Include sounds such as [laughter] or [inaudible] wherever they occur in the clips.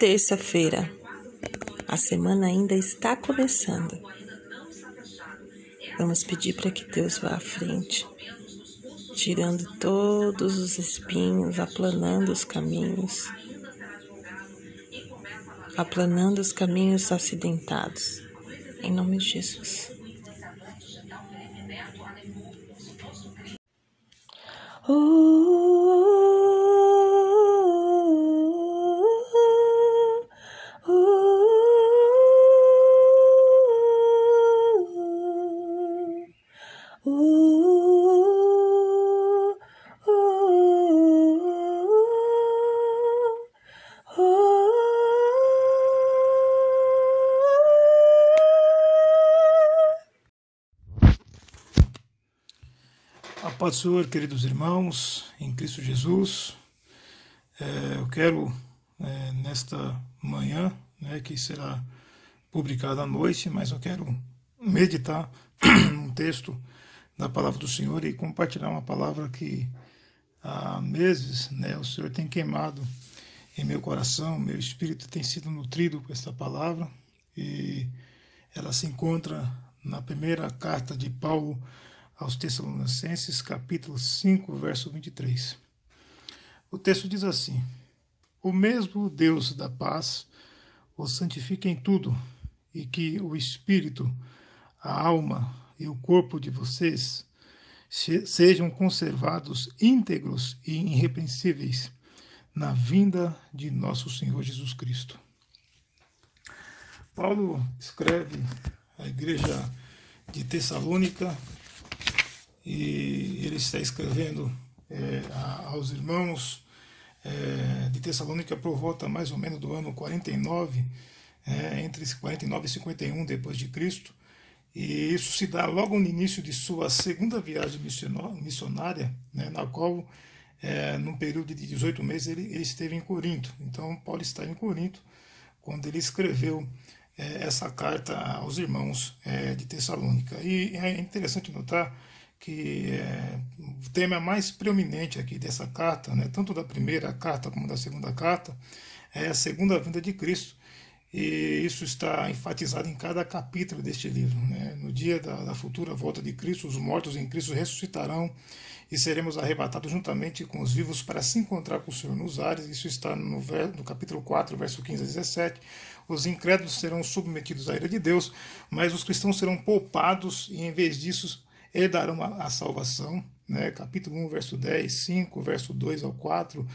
terça-feira. A semana ainda está começando. Vamos pedir para que Deus vá à frente, tirando todos os espinhos, aplanando os caminhos, aplanando os caminhos acidentados. Em nome de Jesus. Oh. Paz do Senhor, queridos irmãos, em Cristo Jesus. É, eu quero, é, nesta manhã, né, que será publicada à noite, mas eu quero meditar [clears throat] um texto da palavra do Senhor e compartilhar uma palavra que há meses né, o Senhor tem queimado em meu coração, meu espírito tem sido nutrido com esta palavra e ela se encontra na primeira carta de Paulo aos Tessalonicenses, capítulo 5, verso 23. O texto diz assim: O mesmo Deus da paz os santifique em tudo, e que o espírito, a alma e o corpo de vocês sejam conservados íntegros e irrepreensíveis na vinda de nosso Senhor Jesus Cristo. Paulo escreve à igreja de Tessalônica e ele está escrevendo é, aos irmãos é, de Tessalônica por volta mais ou menos do ano 49, é, entre 49 e 51 depois de Cristo, e isso se dá logo no início de sua segunda viagem missionária, né, na qual, é, num período de 18 meses, ele, ele, esteve em Corinto. Então, Paulo está em Corinto quando ele escreveu é, essa carta aos irmãos é, de Tessalônica. E é interessante notar que é, o tema mais preeminente aqui dessa carta, né, tanto da primeira carta como da segunda carta, é a segunda vinda de Cristo. E isso está enfatizado em cada capítulo deste livro. Né? No dia da, da, futura volta de Cristo, os mortos em Cristo ressuscitarão e seremos arrebatados juntamente com os vivos para se encontrar com o Senhor nos ares. Isso está no, no capítulo 4, verso 15 a 17. Os incrédulos serão submetidos à ira de Deus, mas os cristãos serão poupados e, em vez disso, herdarão a, a salvação. Né? Capítulo 1, verso 10, 5, verso 2 ao 4,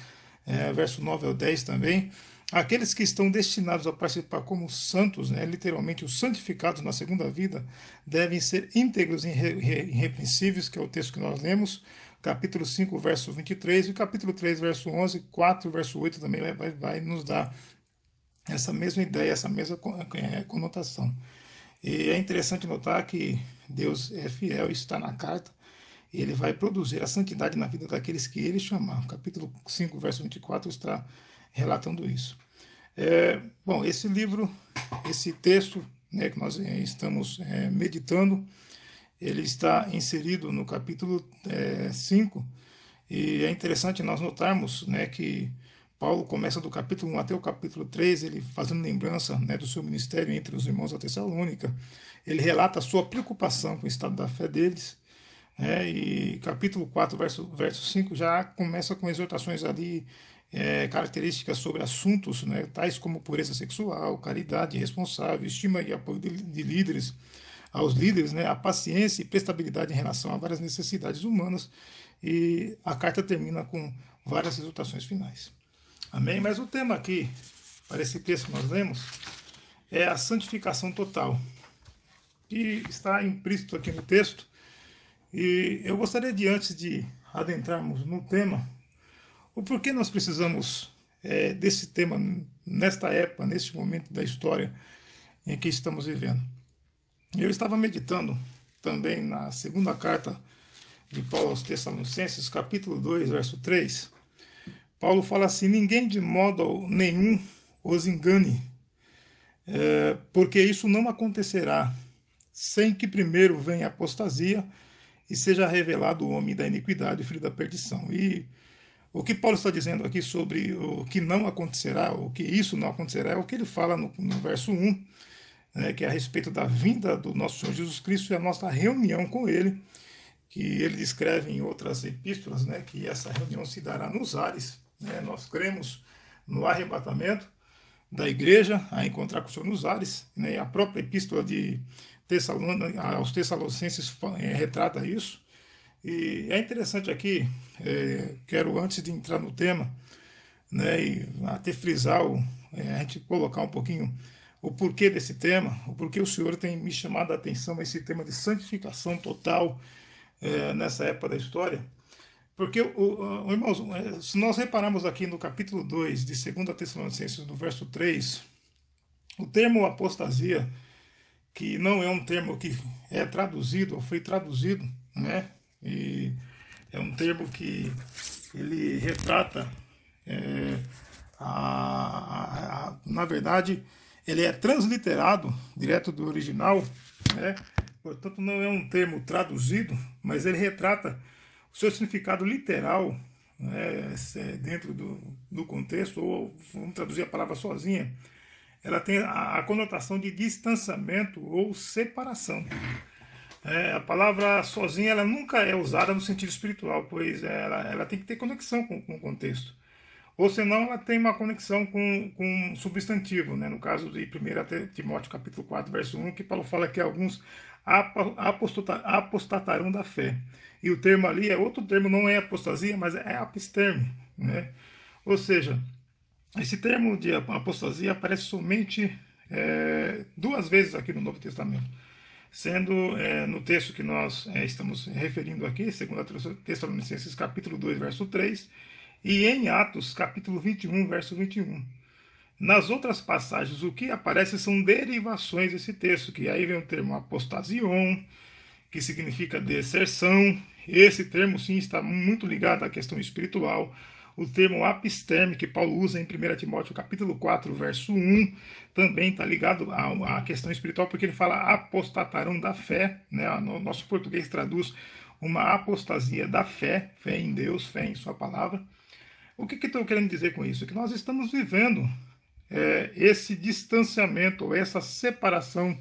é, verso 9 ao 10 também. Aqueles que estão destinados a participar como santos, né, literalmente os santificados na segunda vida, devem ser íntegros e irrepreensíveis, que é o texto que nós lemos, capítulo 5, verso 23, e capítulo 3, verso 11, 4, verso 8 também vai, vai nos dar essa mesma ideia, essa mesma é, conotação. E é interessante notar que Deus é fiel, isso está na carta, ele vai produzir a santidade na vida daqueles que ele chamar. Capítulo 5, verso 24 está relatando isso. É, bom, esse livro, esse texto né, que nós é, estamos é, meditando, ele está inserido no capítulo 5, é, e é interessante nós notarmos né, que Paulo começa do capítulo 1 até o capítulo 3, ele fazendo lembrança né, do seu ministério entre os irmãos da Tessalônica. Ele relata a sua preocupação com o estado da fé deles. Né, e capítulo 4, verso, verso 5, já começa com exortações ali é, características sobre assuntos né, tais como pureza sexual, caridade responsável, estima e apoio de, de líderes aos líderes, né, a paciência e prestabilidade em relação a várias necessidades humanas. E a carta termina com várias exortações finais. Amém? Mas o tema aqui, para esse texto que nós lemos, é a santificação total, que está implícito aqui no texto. E eu gostaria de, antes de adentrarmos no tema, o porquê nós precisamos é, desse tema nesta época, neste momento da história em que estamos vivendo. Eu estava meditando também na segunda carta de Paulo aos Tessalonicenses, capítulo 2, verso 3, Paulo fala assim: ninguém de modo nenhum os engane, é, porque isso não acontecerá sem que primeiro venha a apostasia e seja revelado o homem da iniquidade, o filho da perdição. E O que Paulo está dizendo aqui sobre o que não acontecerá, o que isso não acontecerá, é o que ele fala no, no verso 1, né, que é a respeito da vinda do nosso Senhor Jesus Cristo e a nossa reunião com Ele, que ele descreve em outras epístolas, né, que essa reunião se dará nos ares. Né, nós cremos no arrebatamento da igreja a encontrar com o Senhor nos ares, né, a própria epístola de aos Tessalonicenses é, retrata isso. E é interessante aqui, é, quero antes de entrar no tema, né, e até frisar, o, é, a gente colocar um pouquinho o porquê desse tema, o porquê o Senhor tem me chamado a atenção esse tema de santificação total nessa época da história. Porque, o, o, irmãos, se nós repararmos aqui no capítulo 2 de 2 Tessalonicenses, no verso 3, o termo apostasia, que não é um termo que é traduzido, ou foi traduzido, né? E é um termo que ele retrata, é, a, a, a, na verdade, ele é transliterado direto do original, né? portanto não é um termo traduzido, mas ele retrata o seu significado literal né? É dentro do, do contexto, ou vamos traduzir a palavra sozinha, ela tem a, a conotação de distanciamento ou separação. É, a palavra sozinha ela nunca é usada no sentido espiritual, pois ela, ela tem que ter conexão com, com o contexto. Ou senão ela tem uma conexão com, com um substantivo, né? no caso de 1 Timóteo capítulo 4, verso 1, que Paulo fala que alguns apostatarão da fé. E o termo ali é outro termo, não é apostasia, mas é apisterme. Né? Ou seja, esse termo de apostasia aparece somente é, duas vezes aqui no Novo Testamento sendo é, no texto que nós é, estamos referindo aqui, segundo Tessalonicenses capítulo 2, verso 3, e em Atos capítulo 21, verso 21. Nas outras passagens, o que aparece são derivações desse texto, que aí vem o termo apostasion, que significa deserção. Esse termo, sim, está muito ligado à questão espiritual o termo apisterme que Paulo usa em 1 Timóteo capítulo 4, verso 1, também está ligado à, questão espiritual, porque ele fala apostatarão da fé, né? no nosso português traduz uma apostasia da fé, fé em Deus, fé em sua palavra. O que, que estou querendo dizer com isso? Que nós estamos vivendo é, esse distanciamento, essa separação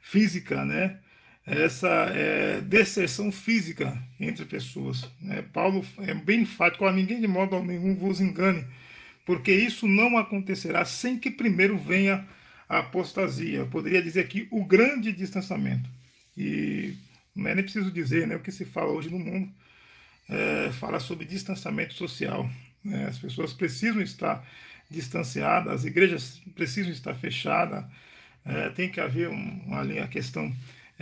física, né? Essa é, deserção física entre pessoas. Né? Paulo é bem enfático: a ninguém de modo nenhum vos engane, porque isso não acontecerá sem que primeiro venha a apostasia. Eu poderia dizer aqui o grande distanciamento. E não é nem preciso dizer né, o que se fala hoje no mundo. É, fala sobre distanciamento social. Né? As pessoas precisam estar distanciadas, as igrejas precisam estar fechadas, é, tem que haver um, ali a questão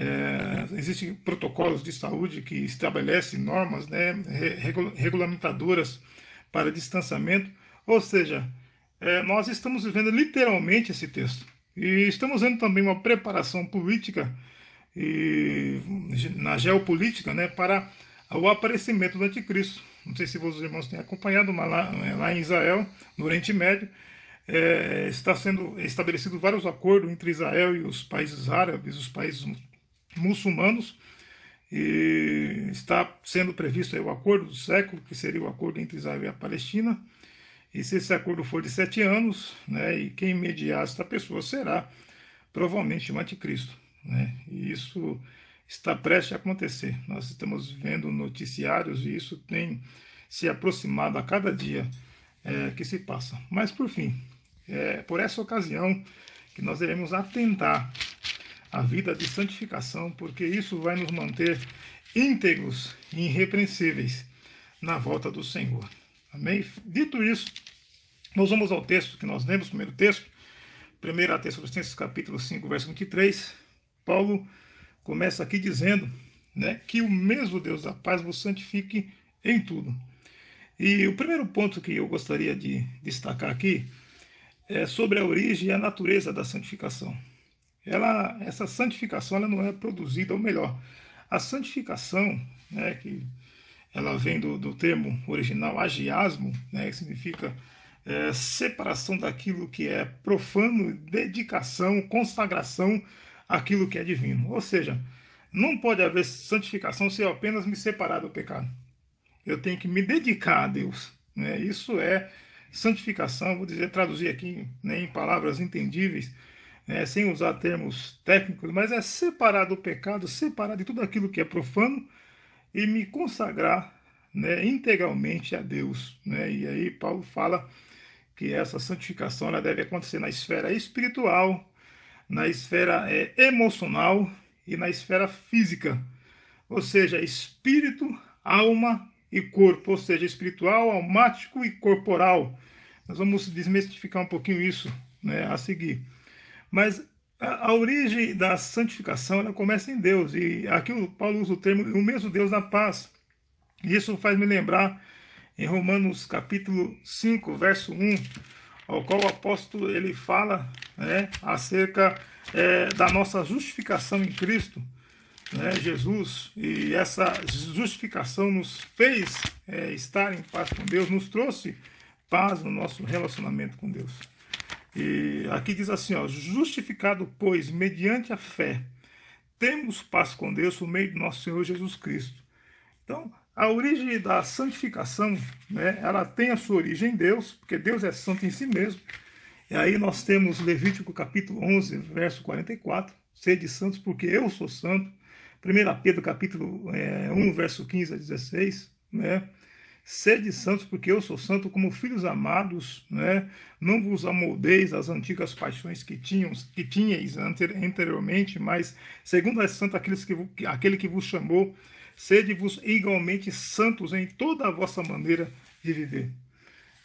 é, existem protocolos de saúde que estabelecem normas né, regulamentadoras para distanciamento, ou seja, é, nós estamos vivendo literalmente esse texto. E estamos vendo também uma preparação política e, na geopolítica né, para o aparecimento do anticristo. Não sei se os irmãos têm acompanhado, mas lá, lá em Israel, no Oriente Médio, é, está sendo estabelecido vários acordos entre Israel e os países árabes, os países muçulmanos. E está sendo previsto o acordo do século, que seria o acordo entre Israel e a Palestina. E se esse acordo for de sete anos, né, e quem mediar esta pessoa será provavelmente o anticristo. Né? E isso está prestes a acontecer. Nós estamos vendo noticiários e isso tem se aproximado a cada dia é, que se passa. Mas, por fim, é por essa ocasião que nós devemos atentar a vida de santificação, porque isso vai nos manter íntegros e irrepreensíveis na volta do Senhor. Amém? Dito isso, nós vamos ao texto que nós lemos, primeiro texto, 1 Tessalonicenses capítulo 5, verso 23. Paulo começa aqui dizendo né, que o mesmo Deus da paz vos santifique em tudo. E o primeiro ponto que eu gostaria de destacar aqui é sobre a origem e a natureza da santificação ela, essa santificação ela não é produzida, ou melhor, a santificação, né, que ela vem do, do termo original agiasmo, né, que significa é, separação daquilo que é profano, dedicação, consagração àquilo que é divino. Ou seja, não pode haver santificação se eu apenas me separar do pecado. Eu tenho que me dedicar a Deus. Né? Isso é santificação, vou dizer, traduzir aqui né, em palavras entendíveis, né, sem usar termos técnicos, mas é separar do pecado, separar de tudo aquilo que é profano e me consagrar né, integralmente a Deus. Né? E aí Paulo fala que essa santificação deve acontecer na esfera espiritual, na esfera é, emocional e na esfera física, ou seja, espírito, alma e corpo, ou seja, espiritual, almático e corporal. Nós vamos desmistificar um pouquinho isso né, a seguir. Mas a, a, origem da santificação ela começa em Deus, e aqui o Paulo usa o termo o mesmo Deus da paz. E isso faz me lembrar em Romanos capítulo 5, verso 1, ao qual o apóstolo ele fala né, acerca é, da nossa justificação em Cristo né, Jesus, e essa justificação nos fez é, estar em paz com Deus, nos trouxe paz no nosso relacionamento com Deus. E aqui diz assim: ó, justificado, pois, mediante a fé, temos paz com Deus por meio do nosso Senhor Jesus Cristo. Então, a origem da santificação, né, ela tem a sua origem em Deus, porque Deus é santo em si mesmo. E aí nós temos Levítico capítulo 11, verso 44, sede santos porque eu sou santo. 1 Pedro capítulo é, 1, verso 15 a 16, né? Sede santos, porque eu sou santo, como filhos amados, né? Não vos amoldeis às antigas paixões que tinham, que tinhais anteriormente, mas segundo é santo aqueles que, aquele que vos chamou, sede-vos igualmente santos em toda a vossa maneira de viver.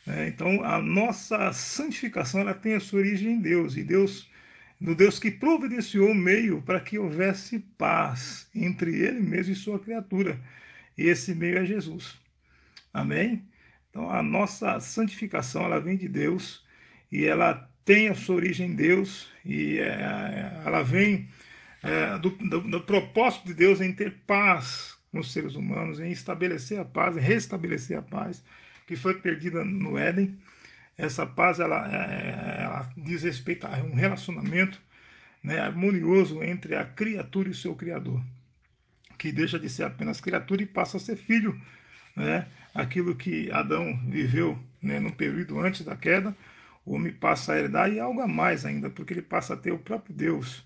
É, então, a nossa santificação ela tem a sua origem em Deus, e Deus no Deus que providenciou o meio para que houvesse paz entre ele mesmo e sua criatura. E esse meio é Jesus. Amém? Então a nossa santificação ela vem de Deus e ela tem a sua origem em Deus e é, ela vem é, do, do, do, propósito de Deus em ter paz com os seres humanos, em estabelecer a paz, em restabelecer a paz que foi perdida no Éden. Essa paz ela, é, ela diz respeito a um relacionamento né, harmonioso entre a criatura e o seu Criador, que deixa de ser apenas criatura e passa a ser filho. Né? Aquilo que Adão viveu né, no período antes da queda, o homem passa a herdar e algo a mais ainda, porque ele passa a ter o próprio Deus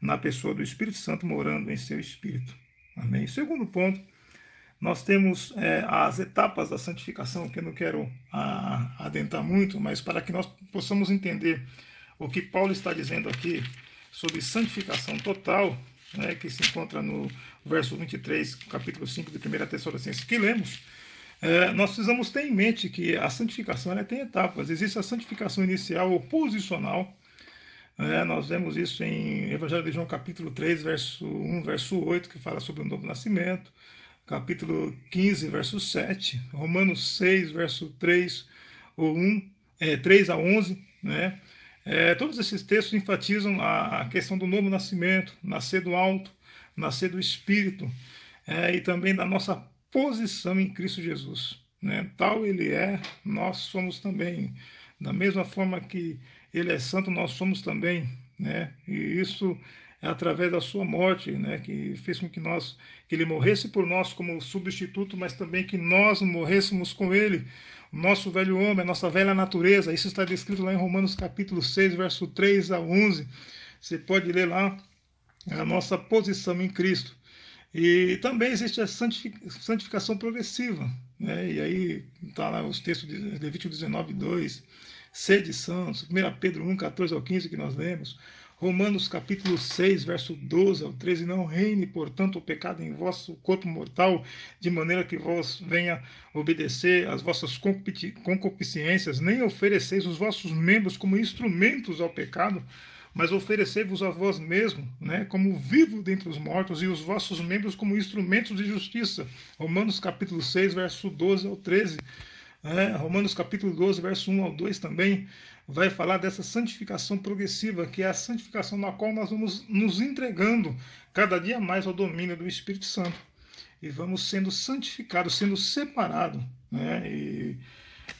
na pessoa do Espírito Santo morando em seu espírito. Amém. Segundo ponto, nós temos é, as etapas da santificação, que eu não quero a, adentrar muito, mas para que nós possamos entender o que Paulo está dizendo aqui sobre santificação total, né, que se encontra no verso 23, capítulo 5 de 1 Tessalonicenses, que lemos, é, nós precisamos ter em mente que a santificação ela tem etapas. Existe a santificação inicial ou posicional. É, nós vemos isso em Evangelho de João, capítulo 3, verso 1, verso 8, que fala sobre o novo nascimento capítulo 15, verso 7, Romanos 6, verso 3 ou 1, é, 3 a 11, né? É, todos esses textos enfatizam a, a, questão do novo nascimento, nascer do alto, nascer do Espírito, é, e também da nossa posição em Cristo Jesus. Né? Tal ele é, nós somos também. Da mesma forma que ele é santo, nós somos também. Né? E isso é através da sua morte, né, que fez com que nós que ele morresse por nós como substituto, mas também que nós morrêssemos com ele, o nosso velho homem, a nossa velha natureza. Isso está descrito lá em Romanos capítulo 6, verso 3 a 11. Você pode ler lá a nossa posição em Cristo. E também existe a santificação progressiva. Né? E aí está lá os textos de Levítico 19, 2, sede santos, 1 Pedro 1, 14 ao 15 que nós lemos, Romanos capítulo 6, verso 12 ao 13, não reine, portanto, o pecado em vosso corpo mortal, de maneira que vós venha obedecer às vossas concupiscências, nem ofereceis os vossos membros como instrumentos ao pecado, mas oferecei-vos a vós mesmo, né, como vivo dentre os mortos, e os vossos membros como instrumentos de justiça. Romanos capítulo 6, verso 12 ao 13. É, Romanos capítulo 12, verso 1 ao 2 também vai falar dessa santificação progressiva, que é a santificação na qual nós vamos nos entregando cada dia mais ao domínio do Espírito Santo. E vamos sendo santificados, sendo separados. Né? E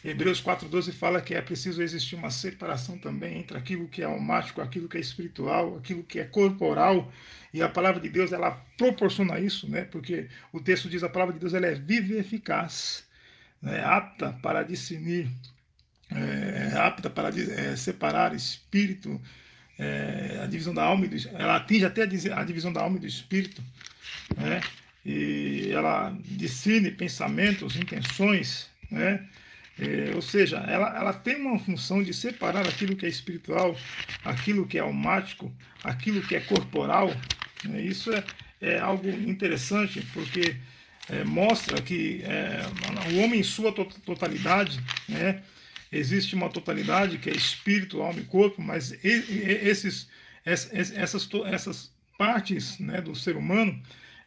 Hebreus 4,12 fala que é preciso existir uma separação também entre aquilo que é almático, aquilo que é espiritual, aquilo que é corporal. E a palavra de Deus ela proporciona isso, né? porque o texto diz a palavra de Deus ela é viva e eficaz né, apta para discernir, é, apta para é, separar espírito, é, a divisão da alma e do, ela atinge até a divisão da alma e do espírito, né? E ela discerne pensamentos, intenções, né? É, ou seja, ela, ela tem uma função de separar aquilo que é espiritual, aquilo que é almático, aquilo que é corporal. Né? Isso é, é algo interessante, porque é, mostra que é, o homem em sua totalidade, né, existe uma totalidade que é espírito, alma e corpo, mas esses, essas, essas partes né, do ser humano,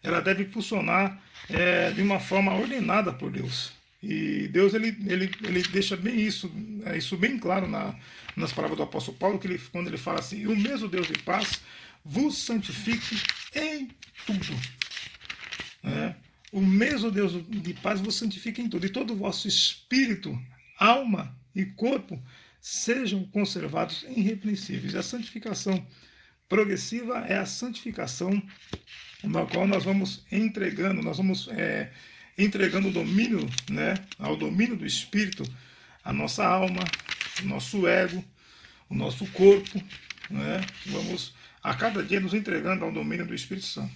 ela deve funcionar é, de uma forma ordenada por Deus. E Deus ele, ele, ele deixa bem isso, é, isso bem claro na, nas palavras do apóstolo Paulo, que ele, quando ele fala assim, o mesmo Deus de paz vos santifique em tudo. É, o mesmo Deus de paz vos santifique em tudo, e todo o vosso espírito, alma e corpo sejam conservados irrepreensíveis. A santificação progressiva é a santificação na qual nós vamos entregando, nós vamos é, entregando o domínio, né, ao domínio do Espírito, a nossa alma, o nosso ego, o nosso corpo, né, vamos a cada dia nos entregando ao domínio do Espírito Santo.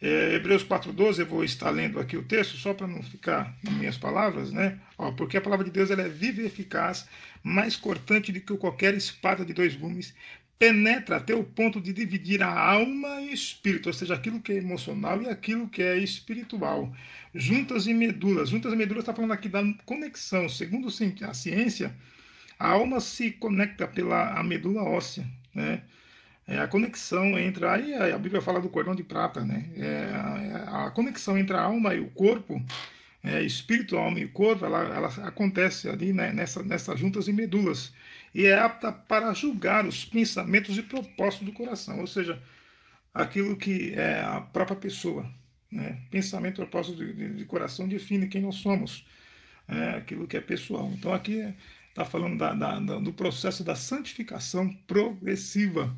É, Hebreus 4,12, eu vou estar lendo aqui o texto, só para não ficar nas minhas palavras, né? Ó, porque a palavra de Deus ela é viva e eficaz, mais cortante do que qualquer espada de dois gumes, penetra até o ponto de dividir a alma e espírito, ou seja, aquilo que é emocional e aquilo que é espiritual. Juntas e medulas. Juntas e medulas está falando aqui da conexão. Segundo a ciência, a alma se conecta pela a medula óssea, né? É a conexão entre. Aí a Bíblia fala do cordão de prata, né? É a, a conexão entre a alma e o corpo, é, espírito, alma e corpo, ela, ela acontece ali né, nessa, nessas juntas e medulas. E é apta para julgar os pensamentos e propósitos do coração, ou seja, aquilo que é a própria pessoa. Né? Pensamento e propósito de, de, de, coração define quem nós somos, é, aquilo que é pessoal. Então aqui está falando da, da, da, do processo da santificação progressiva.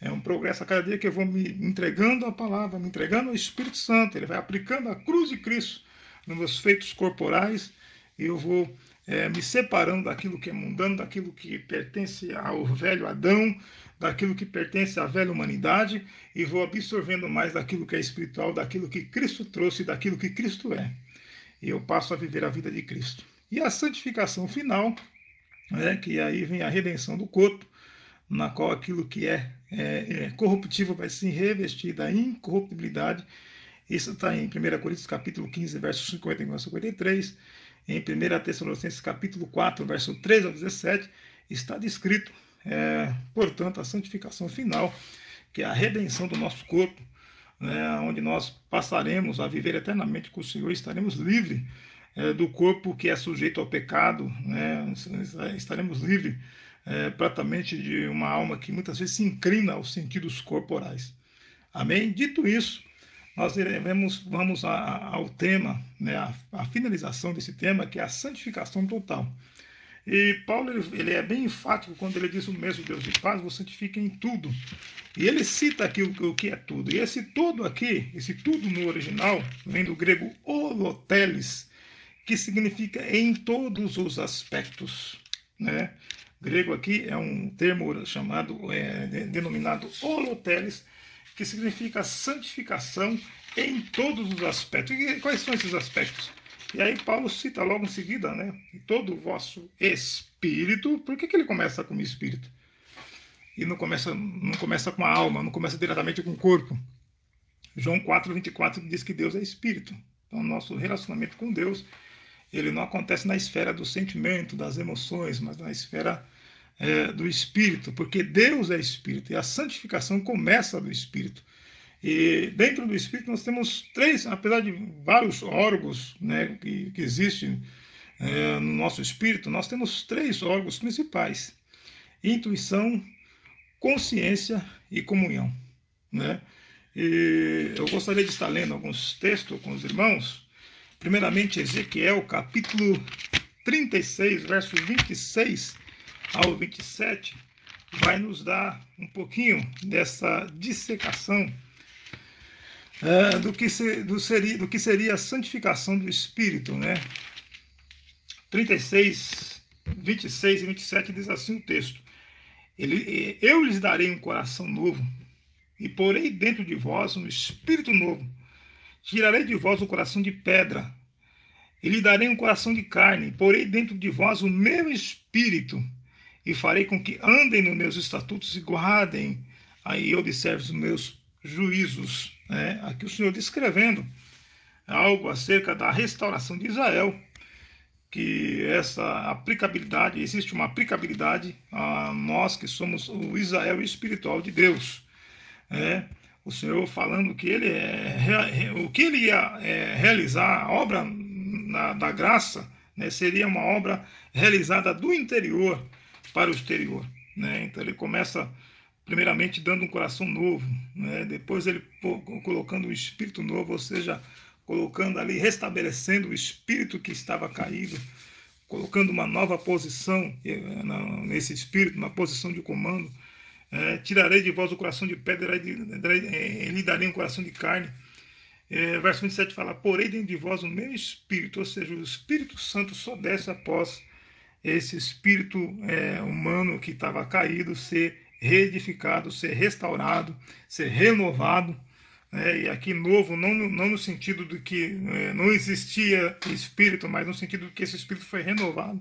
É um progresso a cada dia que eu vou me entregando a palavra, me entregando ao Espírito Santo. Ele vai aplicando a cruz de Cristo nos meus feitos corporais e eu vou é, me separando daquilo que é mundano, daquilo que pertence ao velho Adão, daquilo que pertence à velha humanidade e vou absorvendo mais daquilo que é espiritual, daquilo que Cristo trouxe, daquilo que Cristo é. E eu passo a viver a vida de Cristo. E a santificação final, né, que aí vem a redenção do corpo, na qual aquilo que é, é, é corruptível vai se revestir da incorruptibilidade. Isso está em 1 Coríntios capítulo 15, versos 51 a 53. Em 1 Tessalonicenses capítulo 4, verso 13 ao 17, está descrito, é, portanto, a santificação final, que é a redenção do nosso corpo, né, onde nós passaremos a viver eternamente com o Senhor, estaremos livres é, do corpo que é sujeito ao pecado, né, estaremos livres é, praticamente de uma alma que muitas vezes se inclina aos sentidos corporais. Amém? Dito isso, nós iremos, vamos a, ao tema, né, a, a, finalização desse tema, que é a santificação total. E Paulo ele, ele, é bem enfático quando ele diz o mesmo Deus de paz, vos santifica em tudo. E ele cita aqui o, o, que é tudo. E esse tudo aqui, esse tudo no original, vem do grego holoteles, que significa em todos os aspectos. Né? grego aqui é um termo chamado, é, denominado holoteles, que significa santificação em todos os aspectos. E quais são esses aspectos? E aí Paulo cita logo em seguida, né? Todo o vosso espírito. Por que, que ele começa com o espírito? E não começa, não começa com a alma, não começa diretamente com o corpo. João 4, 24 diz que Deus é espírito. Então, nosso relacionamento com Deus ele não acontece na esfera do sentimento, das emoções, mas na esfera é, do espírito, porque Deus é espírito e a santificação começa do espírito. E dentro do espírito nós temos três, apesar de vários órgãos né, que, que existem é, no nosso espírito, nós temos três órgãos principais: intuição, consciência e comunhão. Né? E eu gostaria de estar lendo alguns textos com os irmãos Primeiramente, Ezequiel, capítulo 36, versos 26 ao 27, vai nos dar um pouquinho dessa dissecação é, do, que do, seria, do que seria a santificação do Espírito, né? 36, 26 e 27 diz assim o texto: Ele, Eu lhes darei um coração novo, e porei dentro de vós um espírito novo. Tirarei de vós o coração de pedra, e lhe darei um coração de carne, porei dentro de vós o meu espírito, e farei com que andem nos meus estatutos e guardem aí observe os meus juízos. Né? Aqui o Senhor descrevendo algo acerca da restauração de Israel, que essa aplicabilidade, existe uma aplicabilidade a nós que somos o Israel espiritual de Deus. Né? O Senhor falando que ele é, o que ele ia é, realizar, a obra na, da graça, né, seria uma obra realizada do interior para o exterior. Né? Então ele começa primeiramente dando um coração novo, né? depois ele colocando um espírito novo, ou seja, colocando ali, restabelecendo o espírito que estava caído, colocando uma nova posição eh, nesse espírito, uma posição de comando. É, tirarei de vós o coração de pedra, e lhe darei um coração de carne. É, verso 27 fala: Porei dentro de vós o meu espírito, ou seja, o Espírito Santo só desce após esse espírito é, humano que estava caído ser reedificado, ser restaurado, ser renovado. Né? E aqui novo, não, não no sentido de que é, não existia espírito, mas no sentido de que esse espírito foi renovado.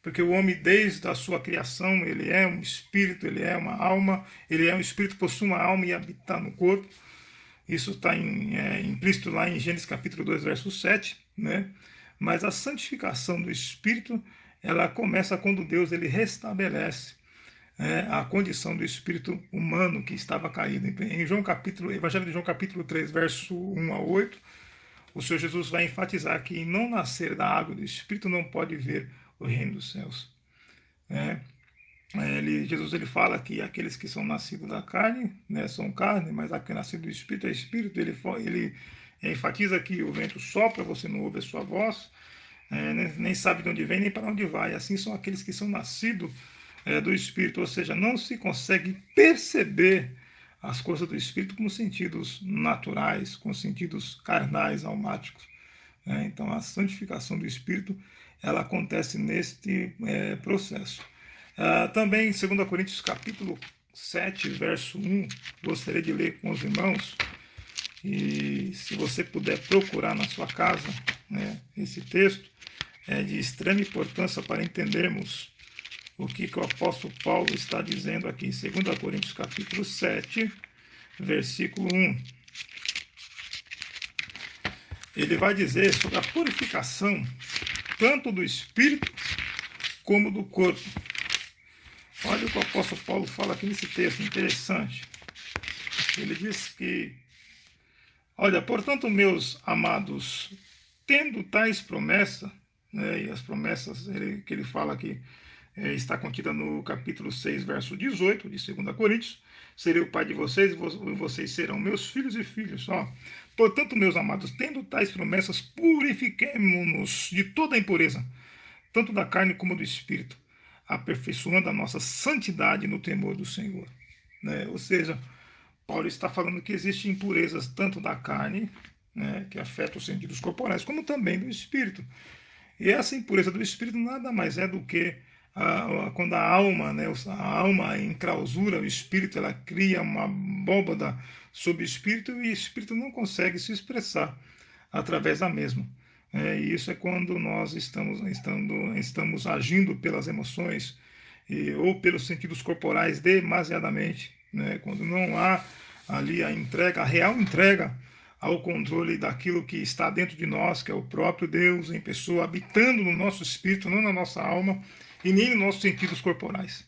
Porque o homem, desde a sua criação, ele é um espírito, ele é uma alma, ele é um espírito, possui uma alma e habita no corpo. Isso está é, implícito lá em Gênesis capítulo 2, verso 7. Né? Mas a santificação do espírito ela começa quando Deus ele restabelece é, a condição do espírito humano que estava caído. Em João capítulo, Evangelho de João capítulo 3, verso 1 a 8, o Senhor Jesus vai enfatizar que em não nascer da água do espírito não pode ver o reino dos céus. É, ele, Jesus ele fala que aqueles que são nascidos da carne né, são carne, mas aquele que é nascido do espírito é espírito. Ele, ele enfatiza que o vento sopra, você não ouve a sua voz, é, nem, nem, sabe de onde vem nem para onde vai. Assim são aqueles que são nascidos é, do Espírito, ou seja, não se consegue perceber as coisas do Espírito com sentidos naturais, com sentidos carnais, almáticos. É, então, a santificação do Espírito ela acontece neste é, processo. Ah, também, em 2 Coríntios capítulo 7, verso 1, gostaria de ler com os irmãos, e se você puder procurar na sua casa né, esse texto, é de extrema importância para entendermos o que, que o apóstolo Paulo está dizendo aqui em 2 Coríntios capítulo 7, versículo 1. Ele vai dizer sobre a purificação tanto do espírito como do corpo. Olha o que o apóstolo Paulo fala aqui nesse texto, interessante. Ele diz que, olha, portanto, meus amados, tendo tais promessas, né, e as promessas ele, que ele fala aqui é, está contida no capítulo 6, verso 18 de 2 Coríntios. Serei o pai de vocês e vocês serão meus filhos e filhos. Ó. Portanto, meus amados, tendo tais promessas, purifiquemo-nos de toda a impureza, tanto da carne como do espírito, aperfeiçoando a nossa santidade no temor do Senhor. Né? Ou seja, Paulo está falando que existem impurezas tanto da carne, né, que afeta os sentidos corporais, como também do espírito. E essa impureza do espírito nada mais é do que a, a, quando a alma, né, a alma em clausura, o espírito, ela cria uma abóbada sobre o espírito e o espírito não consegue se expressar através da mesma. É, e isso é quando nós estamos, estando, estamos agindo pelas emoções e, ou pelos sentidos corporais demasiadamente, né, quando não há ali a entrega, a real entrega ao controle daquilo que está dentro de nós, que é o próprio Deus em pessoa, habitando no nosso espírito, não na nossa alma e nem nos nossos sentidos corporais.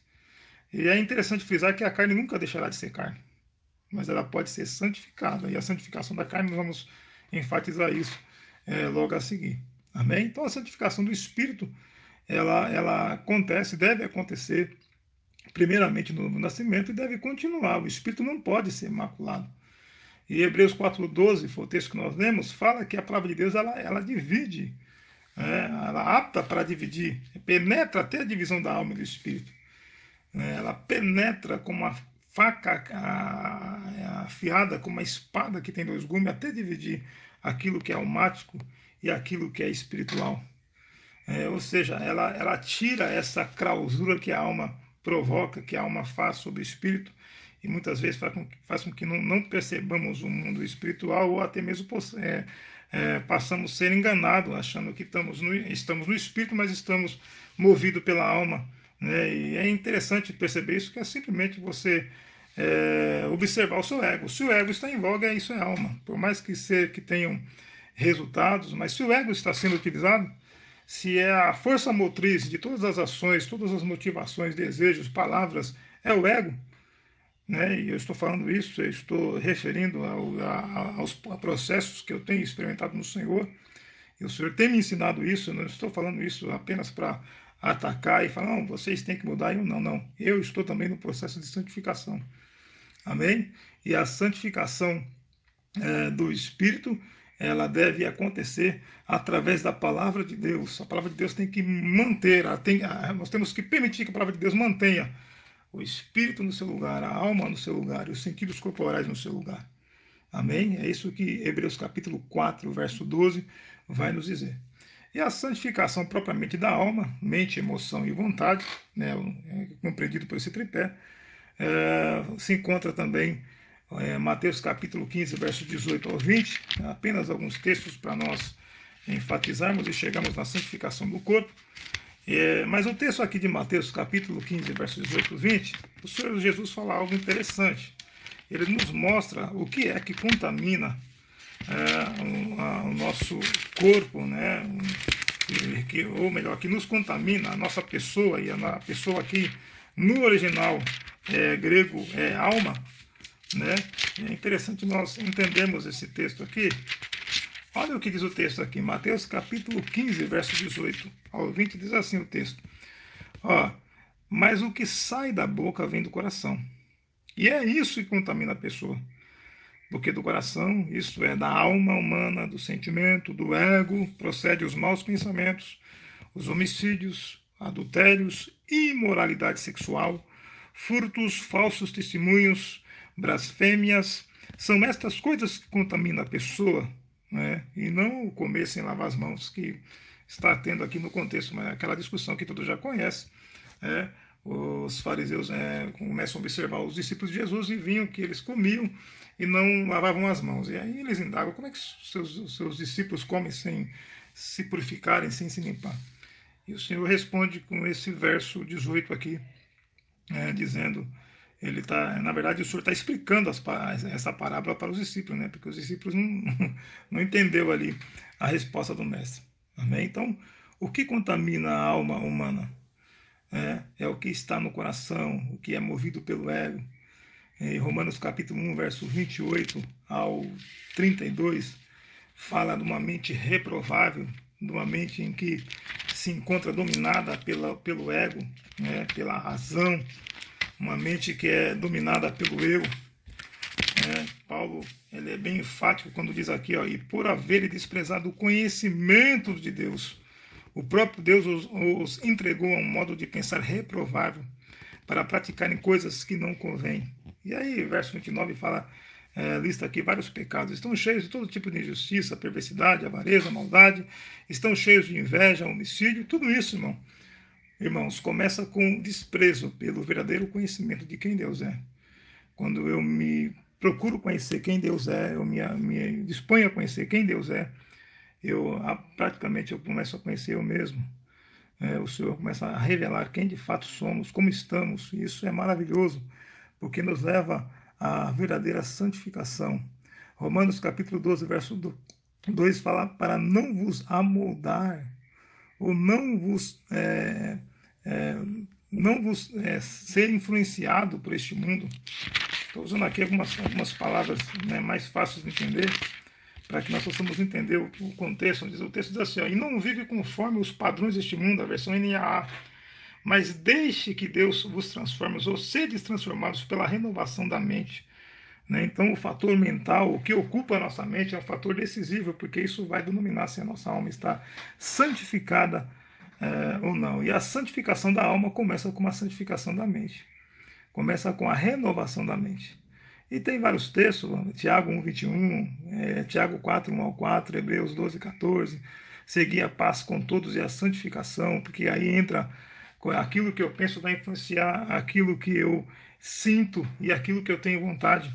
E é interessante frisar que a carne nunca deixará de ser carne, mas ela pode ser santificada, e a santificação da carne, nós vamos enfatizar isso é, logo a seguir. Amém? Então a santificação do espírito, ela, ela acontece, deve acontecer primeiramente no, no nascimento e deve continuar. O espírito não pode ser maculado. E Hebreus 4,12, foi o texto que nós lemos, fala que a palavra de Deus ela, ela divide, é, ela apta para dividir, penetra até a divisão da alma e do espírito. É, ela penetra como uma faca afiada, como uma espada que tem dois gumes, até dividir aquilo que é almático e aquilo que é espiritual. É, ou seja, ela, ela tira essa clausura que a alma provoca, que a alma faz sobre o espírito, e muitas vezes faz com, faz com que não, não percebamos o mundo espiritual ou até mesmo é, é, passamos a ser enganados, achando que estamos no, estamos no espírito, mas estamos movidos pela alma. Né? E é interessante perceber isso, que é simplesmente você é, observar o seu ego. Se o ego está em voga, isso é alma. Por mais que, ser, que tenham resultados, mas se o ego está sendo utilizado, se é a força motriz de todas as ações, todas as motivações, desejos, palavras, é o ego, né? e eu estou falando isso, eu estou referindo ao, a, aos processos que eu tenho experimentado no Senhor, e o Senhor tem me ensinado isso, eu não estou falando isso apenas para atacar e falar, não, vocês têm que mudar, eu não, não, eu estou também no processo de santificação, amém? E a santificação é, do Espírito, ela deve acontecer através da palavra de Deus. A palavra de Deus tem que manter, tem, nós temos que permitir que a palavra de Deus mantenha o espírito no seu lugar, a alma no seu lugar os sentidos corporais no seu lugar. Amém? É isso que Hebreus capítulo 4, verso 12 vai nos dizer. E a santificação propriamente da alma, mente, emoção e vontade, né, é compreendido por esse tripé, é, se encontra também é, Mateus capítulo 15, verso 18 ao 20, apenas alguns textos para nós enfatizarmos e chegarmos na santificação do corpo. É, mas o texto aqui de Mateus capítulo 15, verso 18 ao 20, o Senhor Jesus fala algo interessante. Ele nos mostra o que é que contamina é, o, a, o, nosso corpo, né? Que, ou melhor, que nos contamina a nossa pessoa, e a, a pessoa aqui no original é, grego é alma, né? É interessante nós entendermos esse texto aqui. Olha o que diz o texto aqui, Mateus capítulo 15, verso 18 ao 20, diz assim o texto. Ó, mas o que sai da boca vem do coração. E é isso que contamina a pessoa. Porque do coração, isso é da alma humana, do sentimento, do ego, procede os maus pensamentos, os homicídios, adultérios, imoralidade sexual, furtos, falsos testemunhos, blasfêmias, são estas coisas que contaminam a pessoa, né? e não o comer sem lavar as mãos, que está tendo aqui no contexto, mas é aquela discussão que todos já conhecem. É, os fariseus é, começam a observar os discípulos de Jesus e viam que eles comiam e não lavavam as mãos. E aí eles indagam como é que seus, seus discípulos comem sem se purificarem, sem se limpar. E o Senhor responde com esse verso 18 aqui, é, dizendo ele tá, na verdade, o senhor está explicando as, essa parábola para os discípulos, né? Porque os discípulos não, [laughs] não entendeu ali a resposta do mestre. Amém? Então, o que contamina a alma humana? É, é o que está no coração, o que é movido pelo ego. Em Romanos capítulo 1, verso 28 ao 32, fala de uma mente reprovável, de uma mente em que se encontra dominada pela, pelo ego, né, pela razão, uma mente que é dominada pelo eu. É, Paulo ele é bem enfático quando diz aqui, ó, e por haver desprezado o conhecimento de Deus, o próprio Deus os, os entregou a um modo de pensar reprovável para praticarem coisas que não convêm. E aí, verso 29 fala, é, lista aqui vários pecados. Estão cheios de todo tipo de injustiça, perversidade, avareza, maldade, estão cheios de inveja, homicídio, tudo isso, irmão Irmãos, começa com desprezo pelo verdadeiro conhecimento de quem Deus é. Quando eu me procuro conhecer quem Deus é, eu me, me disponho a conhecer quem Deus é, eu praticamente eu começo a conhecer eu mesmo. É, o Senhor começa a revelar quem de fato somos, como estamos. E isso é maravilhoso, porque nos leva à verdadeira santificação. Romanos capítulo 12, verso 2 fala para não vos amoldar ou não vos, é, é, não vos é, ser influenciado por este mundo. Estou usando aqui algumas, algumas palavras né, mais fáceis de entender, para que nós possamos entender o, o contexto. O texto diz assim: ó, e não vive conforme os padrões deste mundo, a versão NAA, mas deixe que Deus vos transforme, ou sedes transformados pela renovação da mente né? Então, o fator mental, o que ocupa a nossa mente, é um fator decisivo, porque isso vai denominar se a nossa alma está santificada é, ou não. E a santificação da alma começa com a santificação da mente, começa com a renovação da mente. E tem vários textos, Tiago 1, 21, é, Tiago 4, 1 ao 4, Hebreus 12, 14, seguir a paz com todos e a santificação, porque aí entra aquilo que eu penso vai influenciar aquilo que eu sinto e aquilo que eu tenho vontade.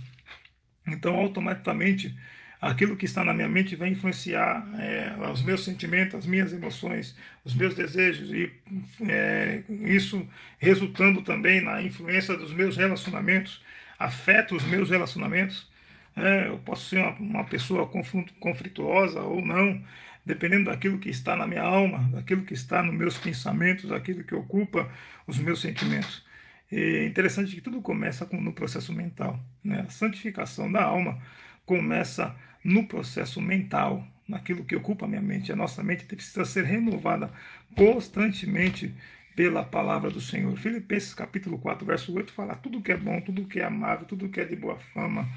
Então, automaticamente, aquilo que está na minha mente vai influenciar é, os meus sentimentos, as minhas emoções, os meus desejos, e é, isso resultando também na influência dos meus relacionamentos, afeta os meus relacionamentos. É, eu posso ser uma, uma pessoa conflituosa ou não, dependendo daquilo que está na minha alma, daquilo que está nos meus pensamentos, daquilo que ocupa os meus sentimentos. É interessante que tudo começa com, no processo mental. Né? A santificação da alma começa no processo mental, naquilo que ocupa a minha mente. A nossa mente precisa ser renovada constantemente pela palavra do Senhor. Filipenses capítulo 4, verso 8 fala tudo que é bom, tudo que é amável, tudo que é de boa fama,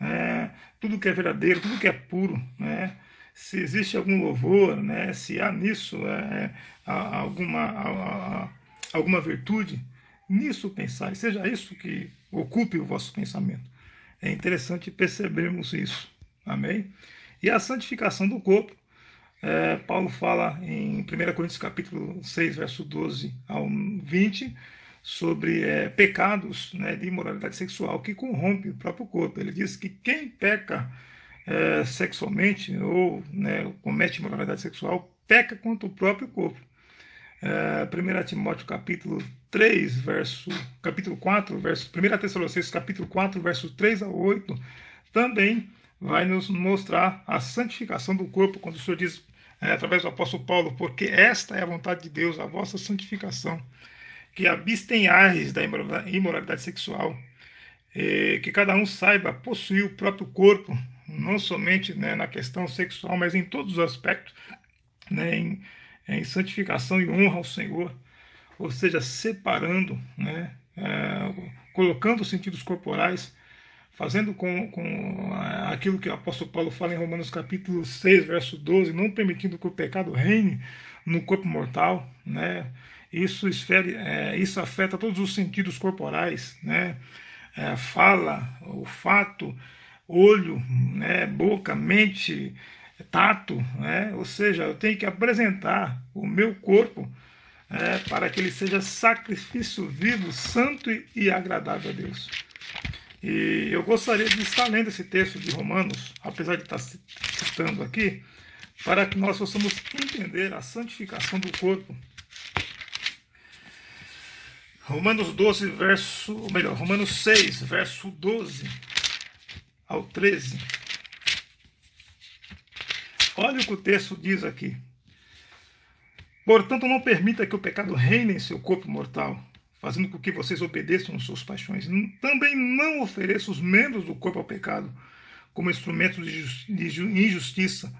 é, tudo que é verdadeiro, tudo que é puro, né? se existe algum louvor, né? se há nisso é, alguma, alguma virtude, nisso pensar, e seja isso que ocupe o vosso pensamento. É interessante percebermos isso. Amém? E a santificação do corpo, é, Paulo fala em 1 Coríntios capítulo 6, verso 12 ao 20, sobre é, pecados né, de imoralidade sexual que corrompe o próprio corpo. Ele diz que quem peca é, sexualmente ou né, comete imoralidade sexual peca contra o próprio corpo. É, 1 Timóteo capítulo 3, verso, capítulo 4, verso, 1 Tessalonicenses capítulo 4, verso 3 a 8, também vai nos mostrar a santificação do corpo, quando o Senhor diz, é, através do apóstolo Paulo, porque esta é a vontade de Deus, a vossa santificação, que abstenhais da imoralidade sexual, que cada um saiba possuir o próprio corpo, não somente né, na questão sexual, mas em todos os aspectos, né, em, em santificação e honra ao Senhor, ou seja, separando, né, é, colocando os sentidos corporais, fazendo com, com aquilo que o apóstolo Paulo fala em Romanos capítulo 6, verso 12, não permitindo que o pecado reine no corpo mortal, né? Isso, esfere, é, isso afeta todos os sentidos corporais, né? É, fala, olfato, olho, né? boca, mente, tato, né? Ou seja, eu tenho que apresentar o meu corpo é, para que ele seja sacrifício vivo, santo e agradável a Deus. E eu gostaria de estar lendo esse texto de Romanos, apesar de estar citando aqui, para que nós possamos entender a santificação do corpo. Romanos 12, verso, ou melhor, Romanos 6, verso 12 ao 13. Olha o que o texto diz aqui. Portanto, não permita que o pecado reine em seu corpo mortal, fazendo com que vocês obedeçam às suas paixões. Também não ofereça os membros do corpo ao pecado como instrumentos de injustiça,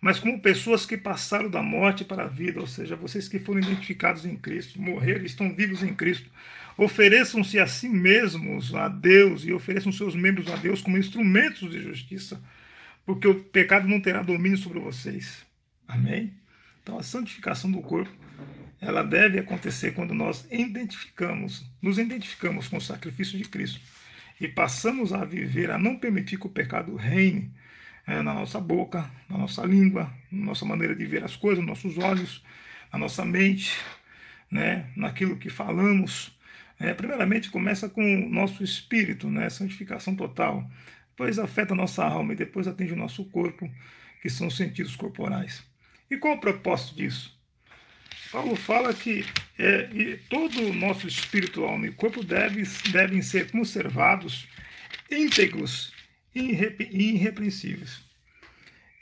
mas como pessoas que passaram da morte para a vida, ou seja, vocês que foram identificados em Cristo, morreram, estão vivos em Cristo. Ofereçam-se a si mesmos a Deus e ofereçam seus membros a Deus como instrumentos de justiça, porque o pecado não terá domínio sobre vocês. Amém? Então, a santificação do corpo ela deve acontecer quando nós identificamos, nos identificamos com o sacrifício de Cristo e passamos a viver, a não permitir que o pecado reine é, na nossa boca, na nossa língua, na nossa maneira de ver as coisas, nos nossos olhos, na nossa mente, né, naquilo que falamos. É, primeiramente começa com o nosso espírito, né, santificação total, depois afeta nossa alma e depois atinge o nosso corpo, que são os sentidos corporais. E qual o propósito disso? Paulo fala que é, todo o nosso espírito, alma e corpo deve, devem ser conservados íntegros e irrepreensíveis.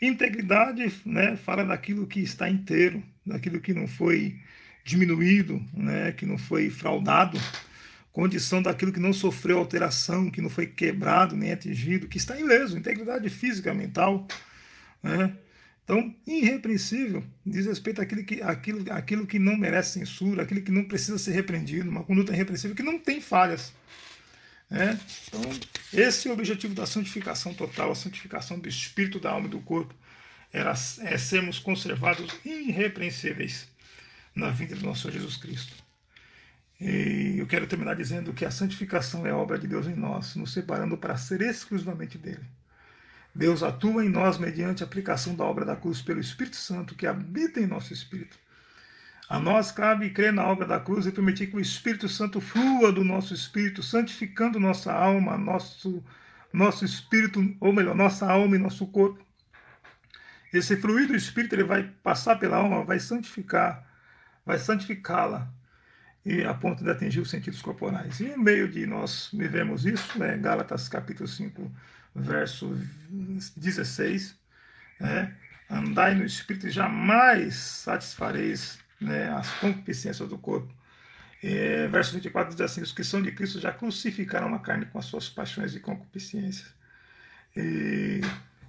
Integridade né, fala daquilo que está inteiro, daquilo que não foi diminuído, né, que não foi fraudado, condição daquilo que não sofreu alteração, que não foi quebrado nem atingido, que está ileso, integridade física, mental, né, então, irrepreensível diz respeito àquilo que, àquilo, àquilo que não merece censura, aquilo que não precisa ser repreendido, uma conduta irrepreensível que não tem falhas. Né? Então, esse é o objetivo da santificação total, a santificação do espírito, da alma e do corpo, era, é sermos conservados irrepreensíveis na vida do nosso Senhor Jesus Cristo. E eu quero terminar dizendo que a santificação é obra de Deus em nós, nos separando para ser exclusivamente dele. Deus atua em nós mediante a aplicação da obra da cruz pelo Espírito Santo que habita em nosso espírito. A nós cabe crer na obra da cruz e permitir que o Espírito Santo flua do nosso espírito, santificando nossa alma, nosso, nosso espírito, ou melhor, nossa alma e nosso corpo. Esse fluir do Espírito ele vai passar pela alma, vai santificar, vai santificá-la, e a ponto de atingir os sentidos corporais. E em meio de nós vivemos isso, né, Gálatas capítulo 5, verso 16, né, andai no Espírito e jamais satisfareis né, as concupiscências do corpo. E, verso 24 diz assim: Os que são de Cristo já crucificaram a carne com as suas paixões e concupiscências. E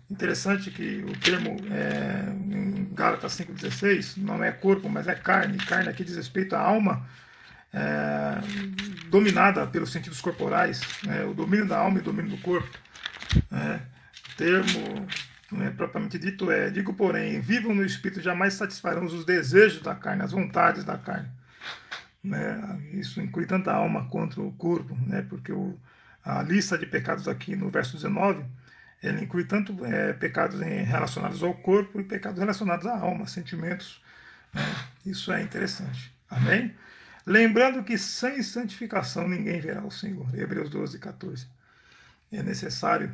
interessante que o termo é, em Gálatas 5,16 não é corpo, mas é carne. Carne aqui diz respeito à alma é, dominada pelos sentidos corporais, né, o domínio da alma e o domínio do corpo. Né, termo é propriamente dito é: digo, porém, vivam no espírito, jamais satisfarão os desejos da carne, as vontades da carne. Né, isso inclui tanto a alma quanto o corpo, né, porque o, a lista de pecados aqui no verso 19 ele inclui tanto é, pecados relacionados ao corpo e pecados relacionados à alma, sentimentos. Né? Isso é interessante. Amém? Lembrando que sem santificação ninguém verá o Senhor. Hebreus 12, 14. É necessário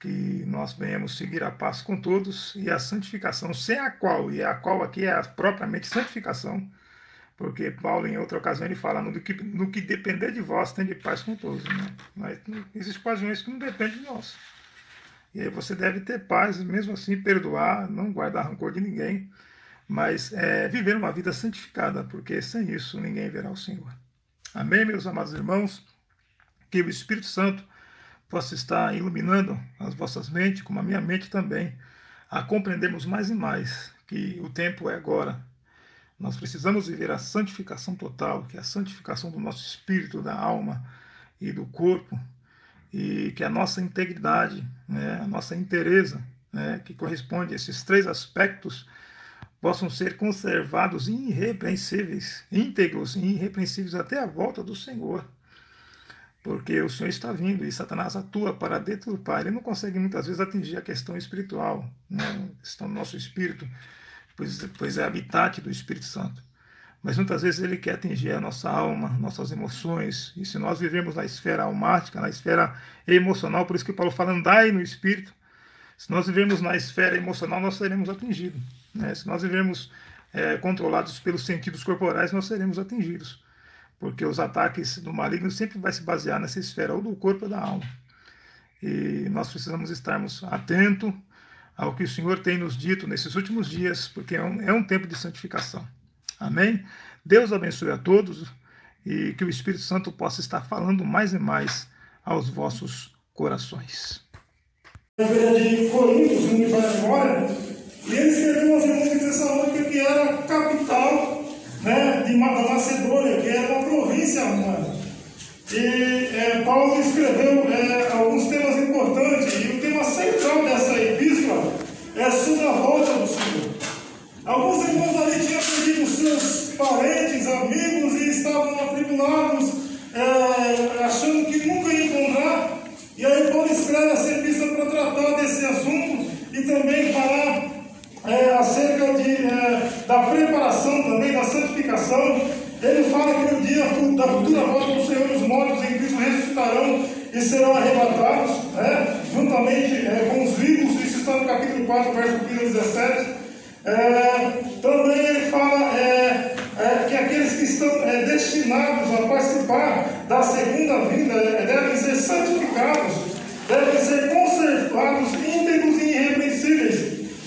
que nós venhamos seguir a paz com todos e a santificação, sem a qual, e a qual aqui é a propriamente santificação, porque Paulo, em outra ocasião, ele fala: no que, no que depender de vós, tem de paz com todos. Né? Mas existem ocasiões que não dependem de nós. E aí você deve ter paz, mesmo assim, perdoar, não guardar rancor de ninguém, mas é, viver uma vida santificada, porque sem isso ninguém verá o Senhor. Amém, meus amados irmãos? Que o Espírito Santo possa estar iluminando as vossas mentes, como a minha mente também, a compreendermos mais e mais que o tempo é agora. Nós precisamos viver a santificação total, que é a santificação do nosso espírito, da alma e do corpo, e que a nossa integridade, né, a nossa inteireza, né, que corresponde a esses três aspectos, possam ser conservados irrepreensíveis, íntegros e irrepreensíveis até a volta do Senhor. Porque o Senhor está vindo e Satanás atua para deturpar. Ele não consegue muitas vezes atingir a questão espiritual, né, a questão do nosso espírito, pois, pois é habitat do Espírito Santo mas muitas vezes ele quer atingir a nossa alma, nossas emoções. E se nós vivemos na esfera almática, na esfera emocional, por isso que Paulo fala, andai no espírito. Se nós vivemos na esfera emocional, nós seremos atingidos. Né? Se nós vivemos é, controlados pelos sentidos corporais, nós seremos atingidos. Porque os ataques do maligno sempre vai se basear nessa esfera, ou do corpo ou da alma. E nós precisamos estarmos atentos ao que o Senhor tem nos dito nesses últimos dias, porque é um, é um tempo de santificação. Amém? Deus abençoe a todos e que o Espírito Santo possa estar falando mais e mais aos vossos corações. Na de Coríntios, onde vai agora, e ele escreveu aos irmãos de Tessalônica, que era a capital né, de, Macedônia, que era uma província romana. E é, Paulo escreveu é, alguns temas importantes, e o tema central dessa epístola é sobre a volta do Senhor. Alguns irmãos ali tinham perdido seus parentes, amigos e estavam atribulados, é, achando que nunca iam encontrar. E aí Paulo escreve essa epístola para tratar desse assunto e também falar é, acerca de, é, da preparação também, da santificação. Ele fala que no dia da futura volta do Senhor, os mortos em Cristo ressuscitarão e serão arrebatados, né, juntamente é, com os vivos. Isso está no capítulo 4, verso 15 a 17. É, também ele fala é, é, que aqueles que estão é, destinados a participar da segunda vinda devem ser santificados, devem ser conservados íntegros e irrepreensíveis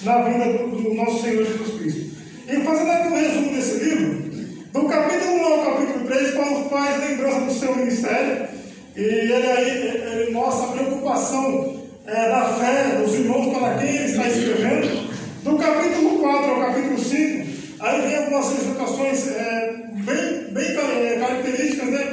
na vinda do, do, nosso Senhor Jesus Cristo. E fazendo aqui um resumo desse livro, do capítulo 1 ao capítulo 3, Paulo faz lembrança do seu ministério, e ele aí ele mostra a preocupação é, da fé dos irmãos para quem ele está escrevendo. Do capítulo 4 ao capítulo 5, aí vem algumas exortações é, bem, bem é, características, né,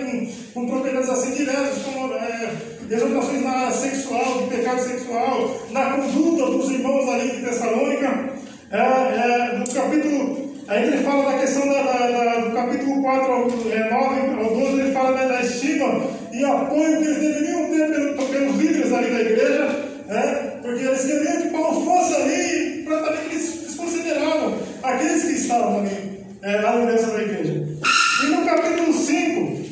com, com propriedades assim diretas, como é, exortações na sexual, de pecado sexual, na conduta dos irmãos ali de Tessalônica. É, é, capítulo, aí ele fala da questão da, da, da, do capítulo 4 ao é, 9 ao 12, ele fala né, da estima e apoio que eles deveriam ter pelos líderes ali da igreja, né, porque eles queriam que Paulo fosse ali, praticamente eles desconsideravam aqueles que estavam ali, é, na liderança da igreja. E no capítulo 5,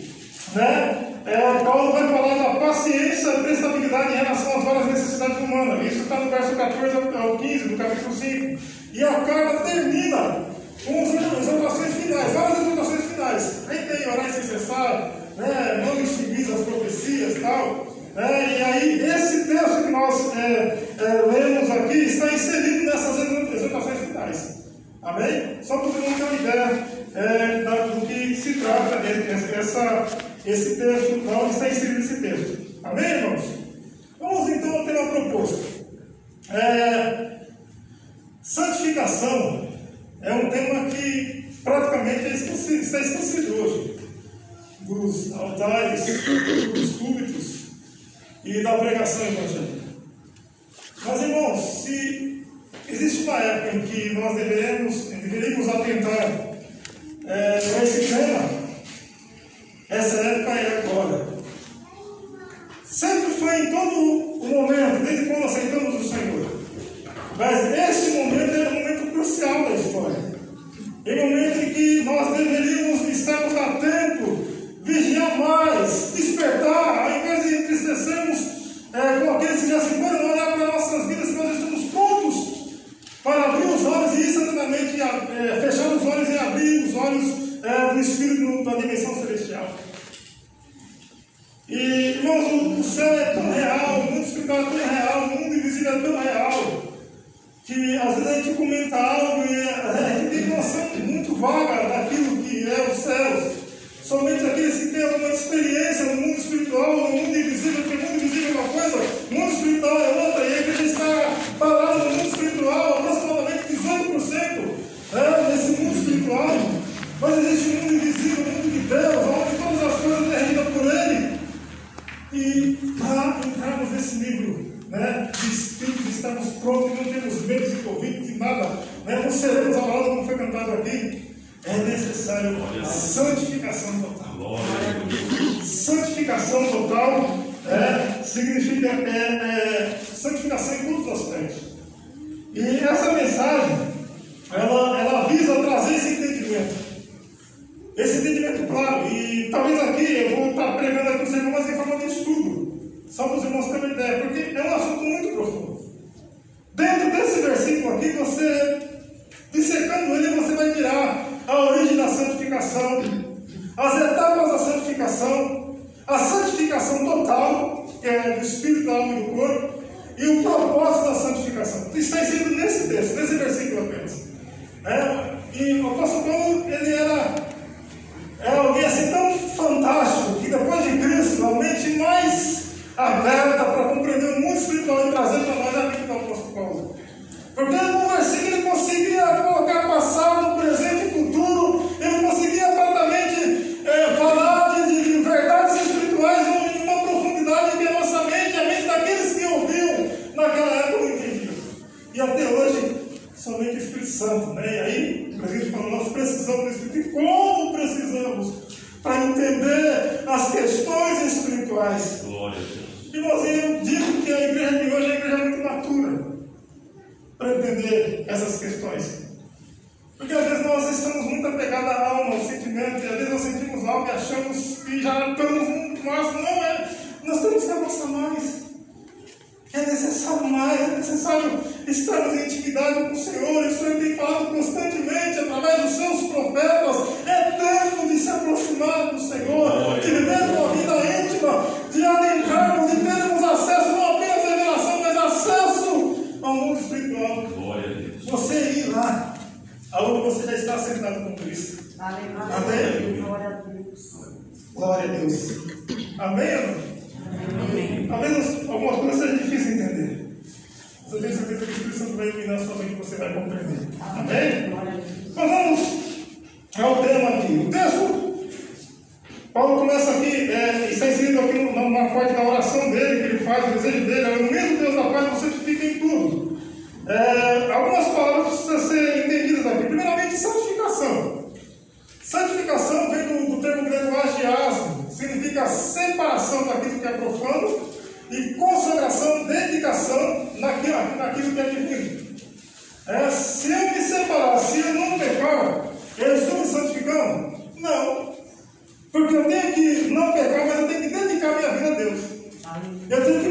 né, é, Paulo vai falar da paciência prestabilidade em relação às várias necessidades humanas. Isso está no verso 14 ao 15 do capítulo 5. E a carta termina com as exortações finais, várias exortações finais. Aí tem orar sem cessar, né, não extinguir as profecias e tal. É, e aí, esse texto que nós é, é, lemos aqui está inserido nessas exortações finais. Amém? Só para você ter uma ideia é, do que se trata essa, esse texto, não está inserido nesse texto. Amém, irmãos? Vamos então ter uma proposta. É, santificação é um tema que praticamente é esquecido, está esquecido hoje. Dos altares, dos púlpitos, e da pregação evangélica. Mas, irmãos, se existe uma época em que nós deveríamos, deveríamos atentar é, esse tema, essa época é agora. Sempre foi em todo o momento, desde quando aceitamos o Senhor. Mas esse momento é um momento crucial da história. É um momento em que nós deveríamos estarmos a tempo vigiar mais, despertar, ao invés de entristecermos é, com aqueles que já se foram, olhar para nossas vidas, que nós estamos prontos para abrir os olhos e instantaneamente é, fechar os olhos e abrir os olhos é, do Espírito da dimensão celestial. E, irmãos, o céu é tão real, o mundo espiritual é tão real, o mundo invisível é tão real, que às vezes a gente comenta algo e a gente tem noção muito vaga daquilo que é os céus. Somente aqueles que têm alguma experiência no mundo espiritual, no mundo invisível, porque o mundo invisível é uma coisa, o mundo espiritual é outra, e Mas existe um mundo invisível, o mundo de Deus, onde todas as coisas é por Ele. E para entrarmos nesse livro né, de espírito, estamos prontos, não temos medo de Covid, de nada, né, não seremos abalados como foi cantado aqui. É necessário santificação total. Santificação total é, significa é, é, santificação em todos os aspectos. E essa mensagem, ela, ela visa trazer esse entendimento. Esse entendimento claro. E talvez aqui eu vou estar pregando aqui os irmãos em forma de estudo. Só para os irmãos terem uma ideia, porque é um assunto muito profundo. Dentro desse versículo aqui, você, dissecando ele, você vai virar a origem da santificação, as etapas da santificação, a santificação total, que é do espírito, da alma e do corpo, e o propósito da santificação. Está inserido nesse texto, nesse versículo apenas. É,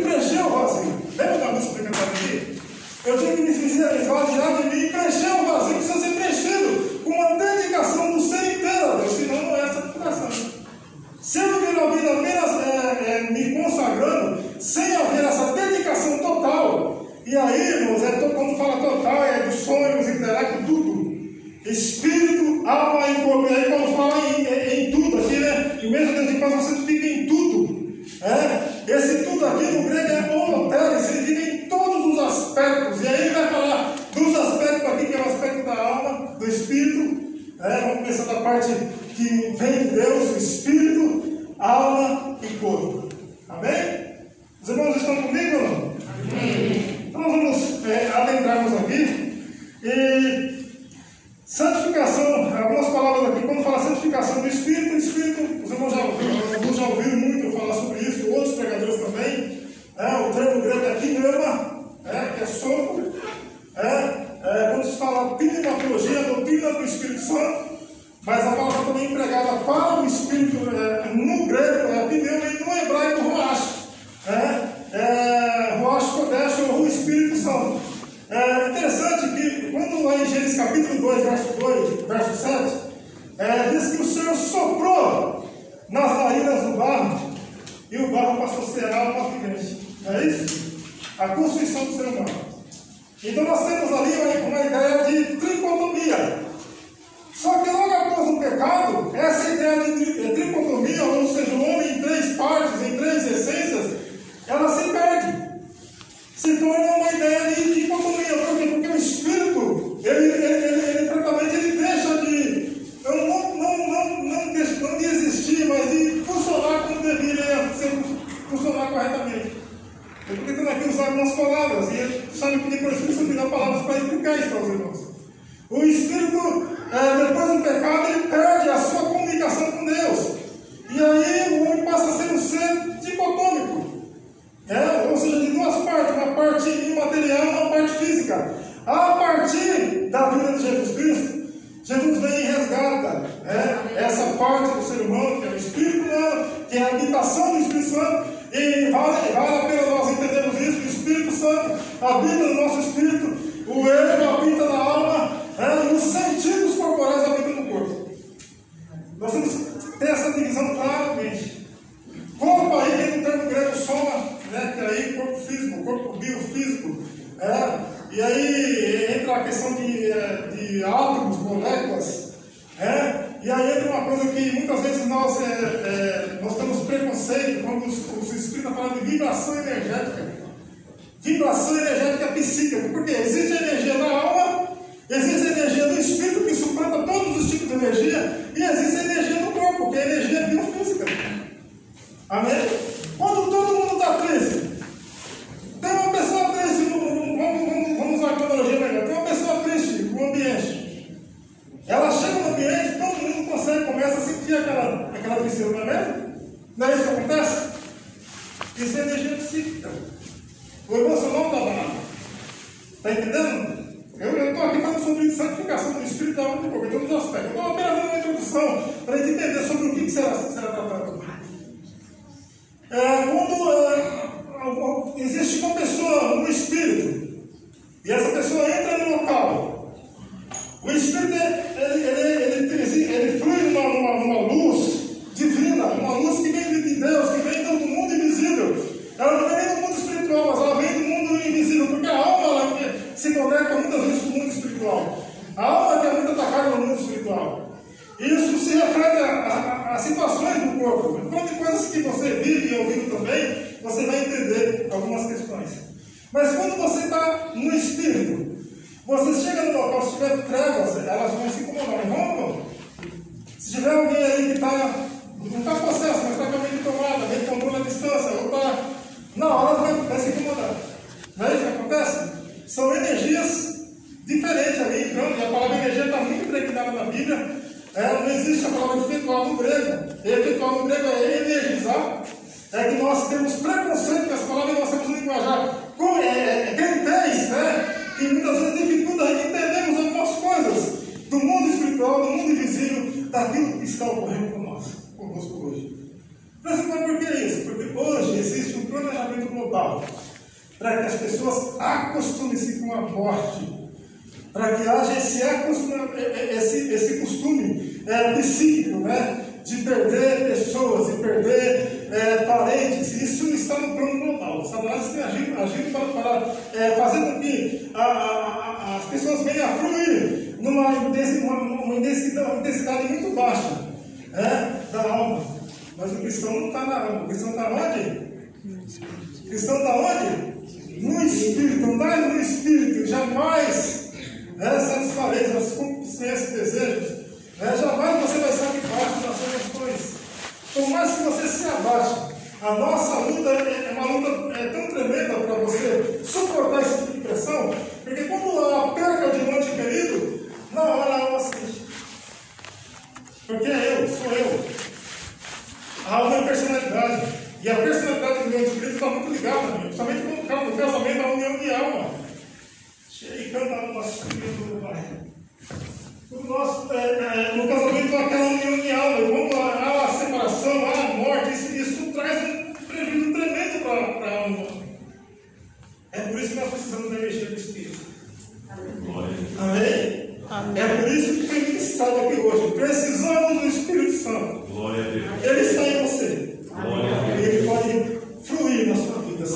me preencheu, Rosinho. Lembra da música que eu aqui? Eu tenho que me sincerizar diante de mim e preencher o vazio que precisa ser preenchido com uma dedicação do ser. abrindo nosso espírito. Para que as pessoas acostumem-se com a morte, para que haja esse, esse, esse costume é, psíquico, né? de perder pessoas, de perder é, parentes, isso está no plano global. Satanás tem agido, agido para, para é, fazer com que a, a, a, as pessoas venham a fluir numa intensidade, intensidade muito baixa é, da alma. Mas o cristão não está na alma, o cristão está onde? O cristão está onde? No espírito, andar no espírito, jamais é, satisfareis as concupiscências e desejos é, jamais você vai estar debaixo das emoções. Por mais que você se abaixe, a nossa luta é, é uma luta é, tão tremenda para você suportar esse tipo de pressão, porque quando há perca de um ente querido, na hora a alma sente. Porque é eu, sou eu. A é personalidade. E a personalidade do meu ente querido está muito ligada a mim. Principalmente quando no casamento, a união de alma. Chega e canta a alma subindo do Pai nosso, é, é, no casamento aquela união de alma, quando há a separação, há a morte, isso, isso traz um prejuízo tremendo para a alma. É por isso que nós precisamos da energia do Espírito. Amém? Amém? É por isso que foi ministrado aqui hoje. Precisamos do Espírito Santo. Glória a Deus. Ele está em você. Glória a Deus.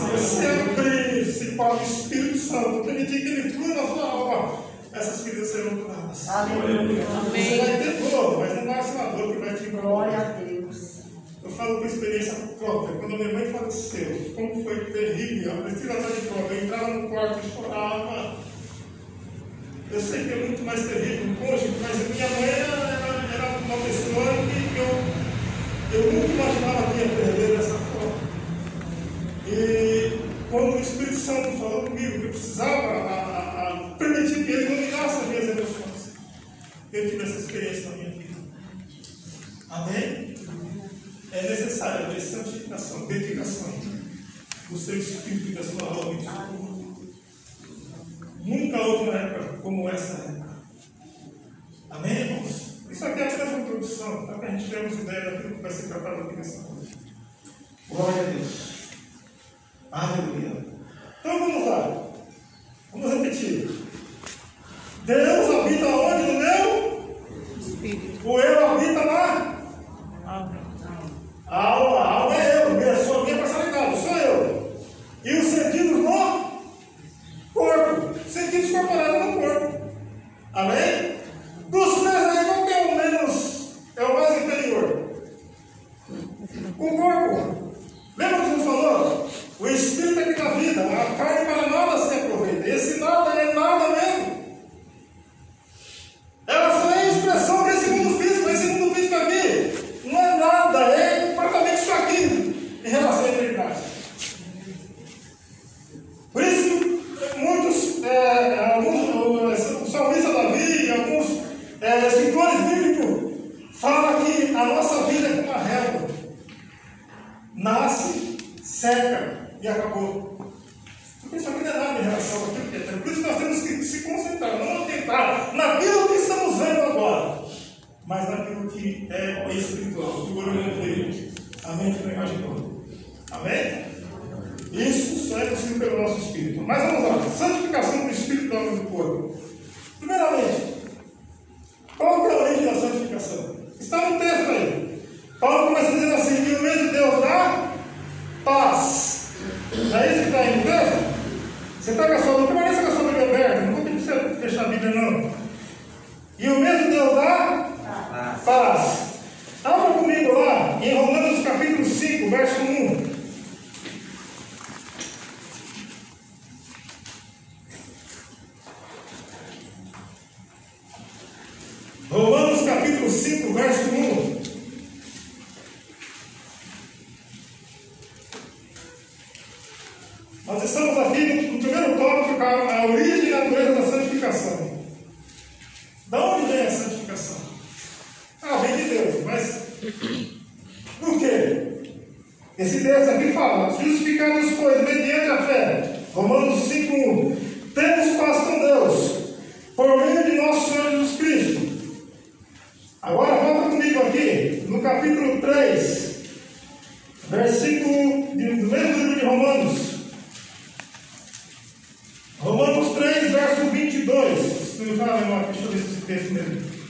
Vida. Se para o Espírito Santo, permitir que ele flua na sua alma essas feridas serão curadas. Aleluia. Você vai ter dor, mas não vai ser uma dor que vai te Glória a Deus. Eu falo por experiência própria. Quando a minha mãe faleceu, como foi terrível, a tiração de prova, eu entrava no quarto e chorava. Eu sei que é muito mais terrível hoje, mas minha mãe era, era uma pessoa que eu, eu nunca imaginava que ia perder dessa forma. E quando o Espírito Santo falou comigo que eu precisava a, permitir que Ele dominasse as minhas emoções. Eu tive essa experiência na minha vida. Amém? É necessário haver santificação, dedicação do seu espírito e da sua alma. Nunca houve uma época como essa época. Amém, irmãos? Isso aqui é apenas uma introdução, para que a gente tenha ideia daquilo que vai ser tratado aqui nessa noite. Glória a Deus. Aleluia. Então vamos lá. Vamos repetir. そファームもあって、1つずつ。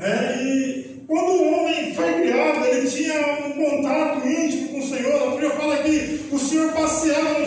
É, e quando o homem foi criado, ele tinha um contato íntimo com o Senhor. A Bíblia fala que o Senhor passeava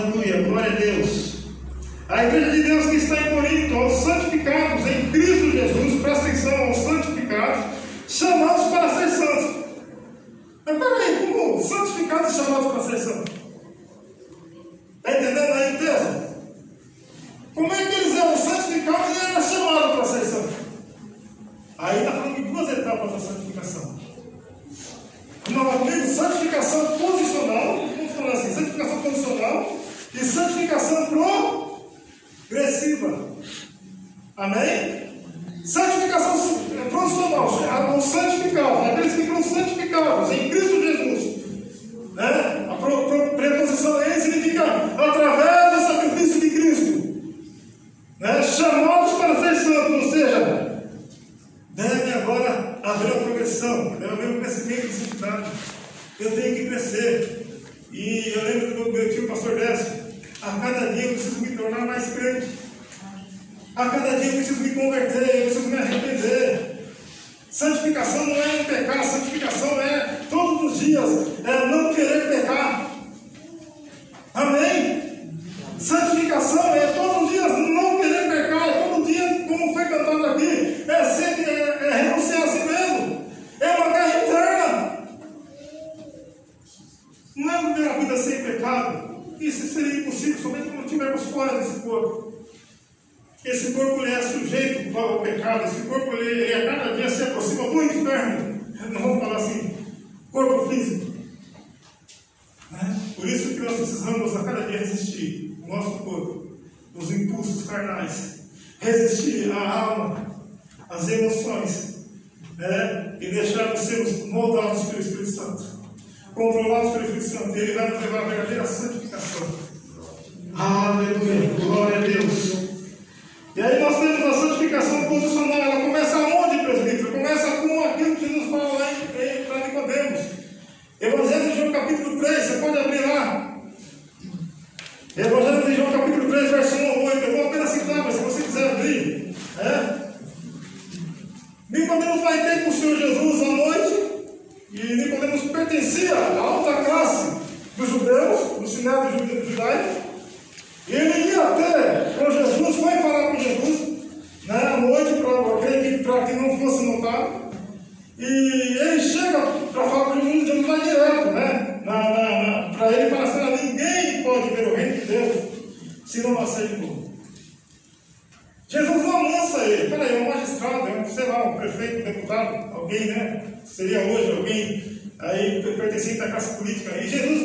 Aleluia, glória a Deus. A igreja de Deus que está em Corinto, aos santificados em Cristo Jesus, presta atenção aos santificados, chamados para ser santos. Mas peraí, como santificados chamados para ser santos? Está entendendo aí o texto? ensinado de Judá. Ele ia até para Jesus, foi falar com Jesus né, na noite para que não fosse notado. E ele chega para falar com Jesus de um lugar direto, né? Para ele falar assim, ninguém pode ver o reino de Deus se não nascer de novo. Jesus amansa ele, peraí, é um magistrado, é um, sei lá, um prefeito, um deputado, alguém, né? Seria hoje alguém aí pertencente à classe política. E Jesus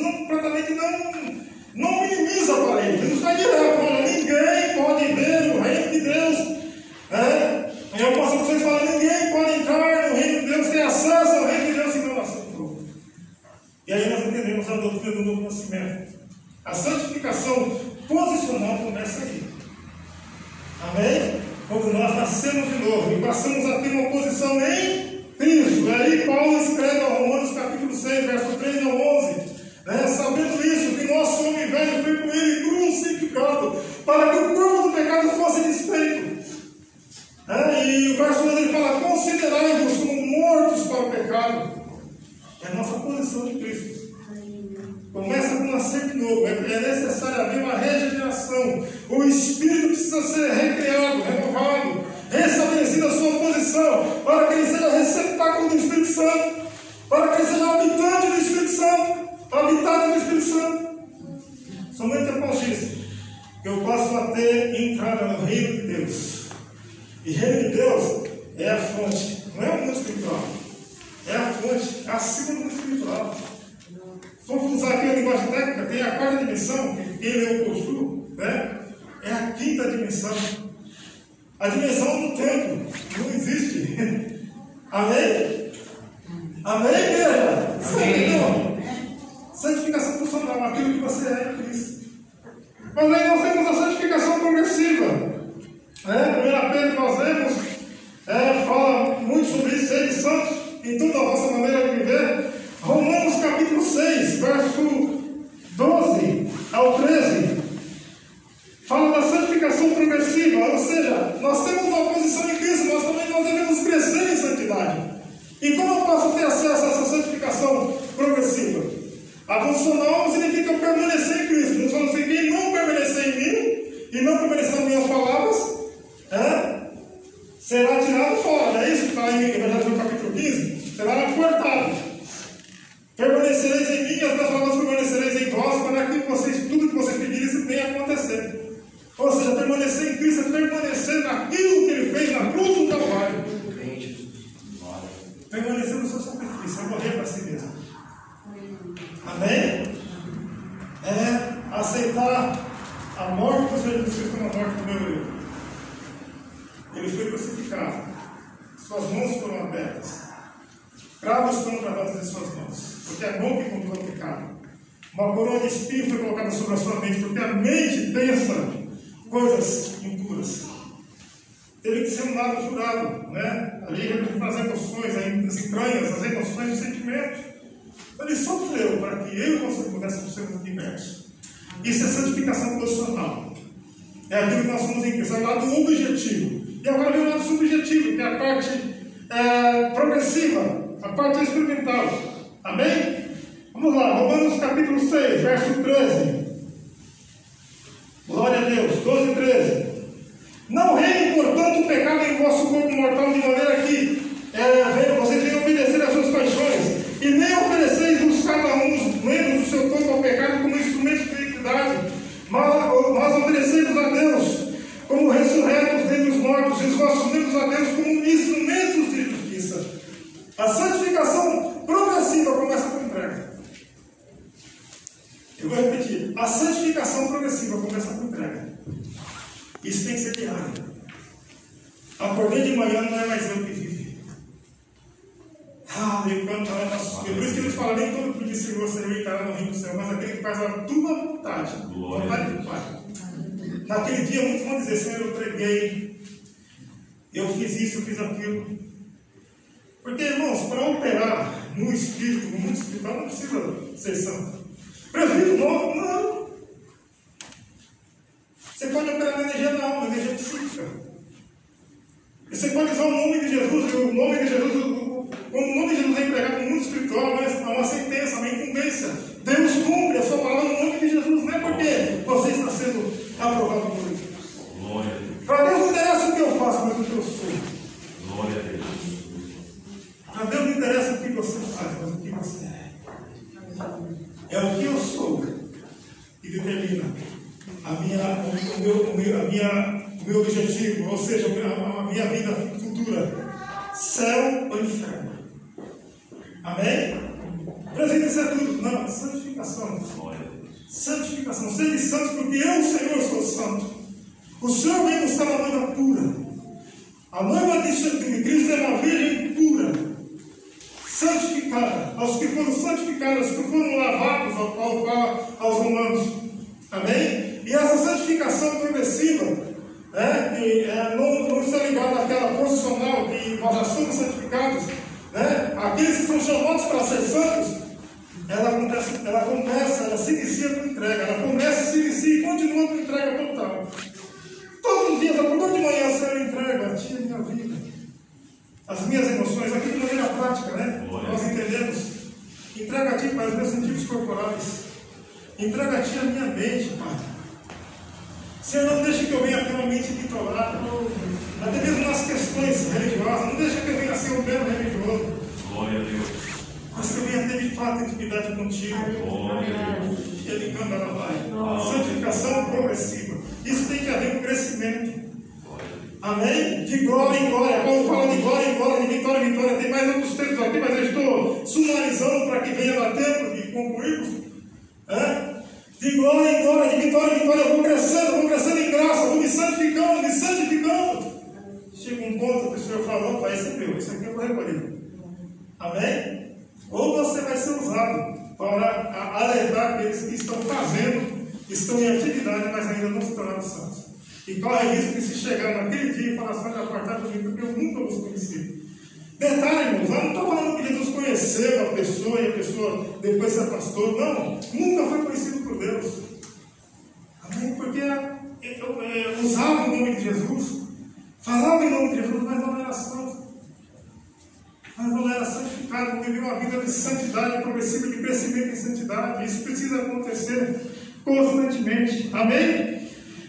constantemente. Amém?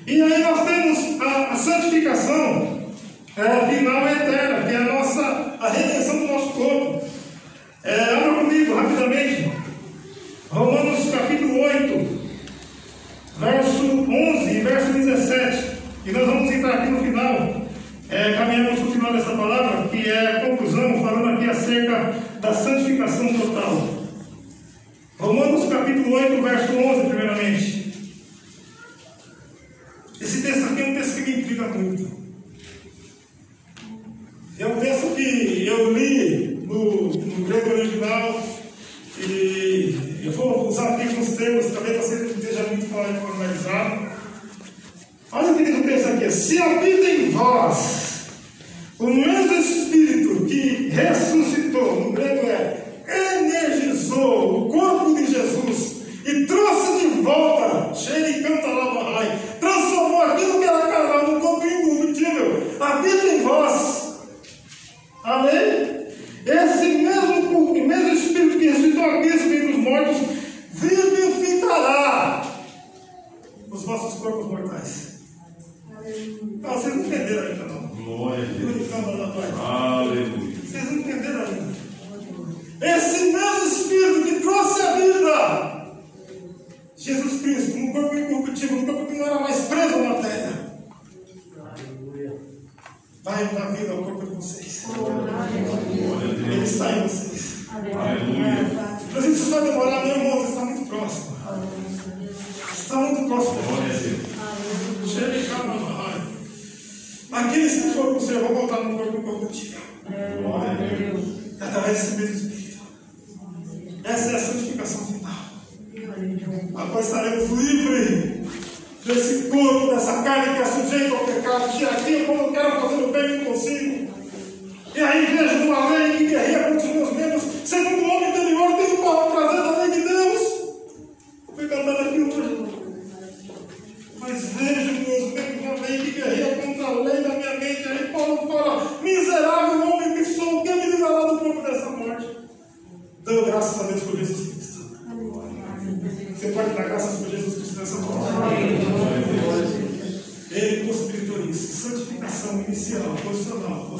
E aí nós temos a, a santificação é, final é eterna, que é a nossa a redenção do nosso corpo. É, abra comigo rapidamente. Romanos capítulo 8, verso 11 e verso 17. E nós vamos entrar aqui no final. É, caminhamos para o final dessa palavra, que é a conclusão, falando aqui acerca da santificação total. 8, verso 11, primeiramente.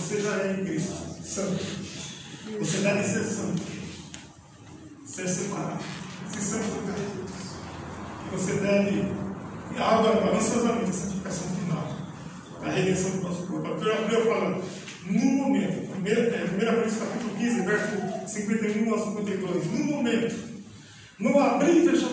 Você já é em Cristo. Santo. Você deve ser santo. Ser separado. Se santificar. Você deve. Agora, ansiosamente, a santificação final. A redenção do nosso corpo. A Bíblia fala, no momento, 1 Coríntios capítulo 15, verso 51 a 52, no momento, no abrir e fechar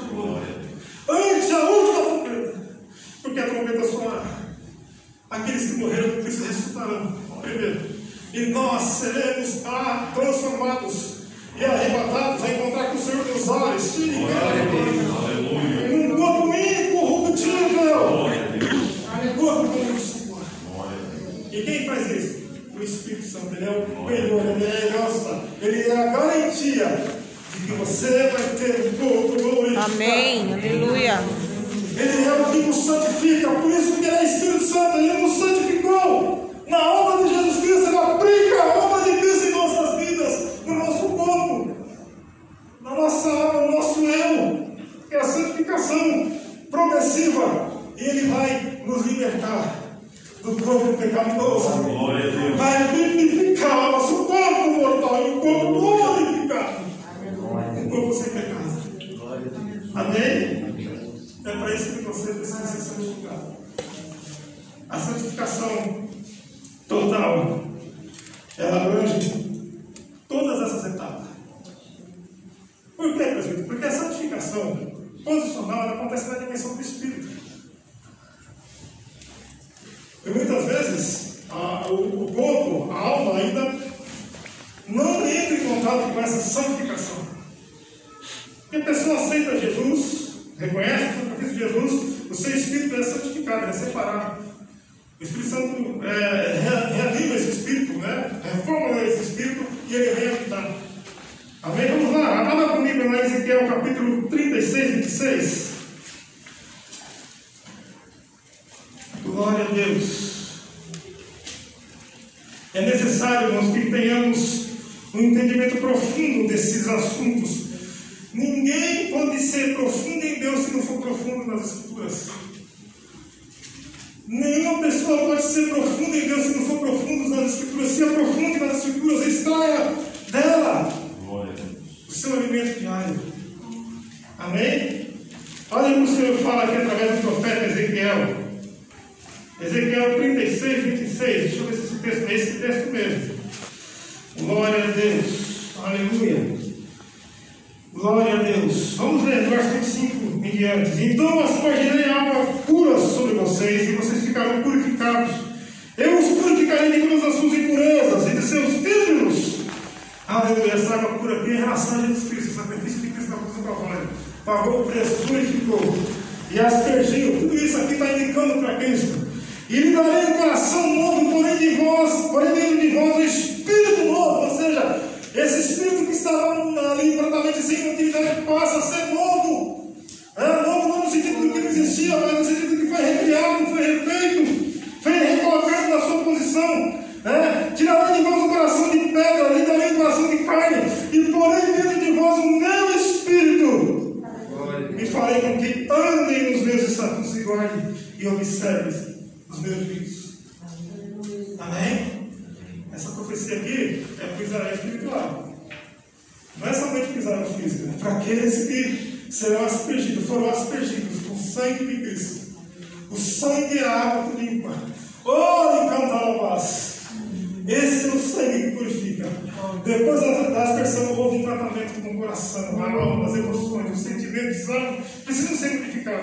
profundo nas Escrituras. Nenhuma pessoa pode ser profunda em Deus se não for profundo nas Escrituras. Se aprofunde nas Escrituras, dela a Deus. o seu alimento diário. Amém? Olha o que o Senhor fala aqui através do profeta Ezequiel. Ezequiel 36, 26. Deixa eu ver se esse texto é esse texto mesmo. Glória a Deus. Aleluia. Glória a Deus. Vamos ler do verso 25 em diante. Então aspergirei água pura sobre vocês e vocês ficarão purificados. Eu os purificarei de todas as suas impurezas e de seus ídolos. Aleluia. Essa água pura é em relação a Jesus Cristo. O sacrifício de Cristo na cruz do Calvário. Pagou o preço, purificou e aspergiu. Tudo isso aqui está indicando para Cristo. E lhe darei um coração novo, porém de vós, porém dentro de vós um espírito novo. Ou seja, esse espírito que estava ali completamente sem utilidade passa a ser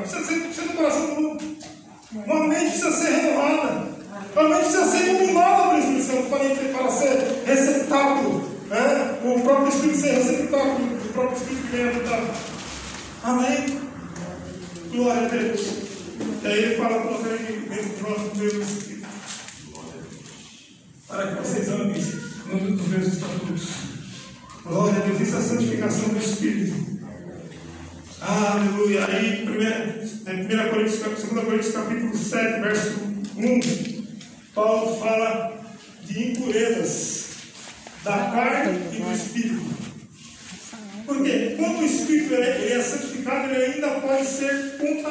Precisa, ser, precisa um coração. Uma mente precisa ser renovada. A mente precisa ser iluminada pelo Espírito Santo para, ser receptáculo. Né? O próprio Espírito ser receptáculo do próprio Espírito que vem habitar. Amém? Glória a Deus. E aí ele fala para dentro do nosso Deus Espírito. Para que vocês amem um dos meus estatutos. Glória a Deus. Isso é a santificação do Espírito. Aleluia. Aí, 1 Coríntios, 2 Coríntios capítulo 7, verso 1, Paulo fala de impurezas da carne e do espírito. Porque quando o espírito é, é santificado, ele ainda pode ser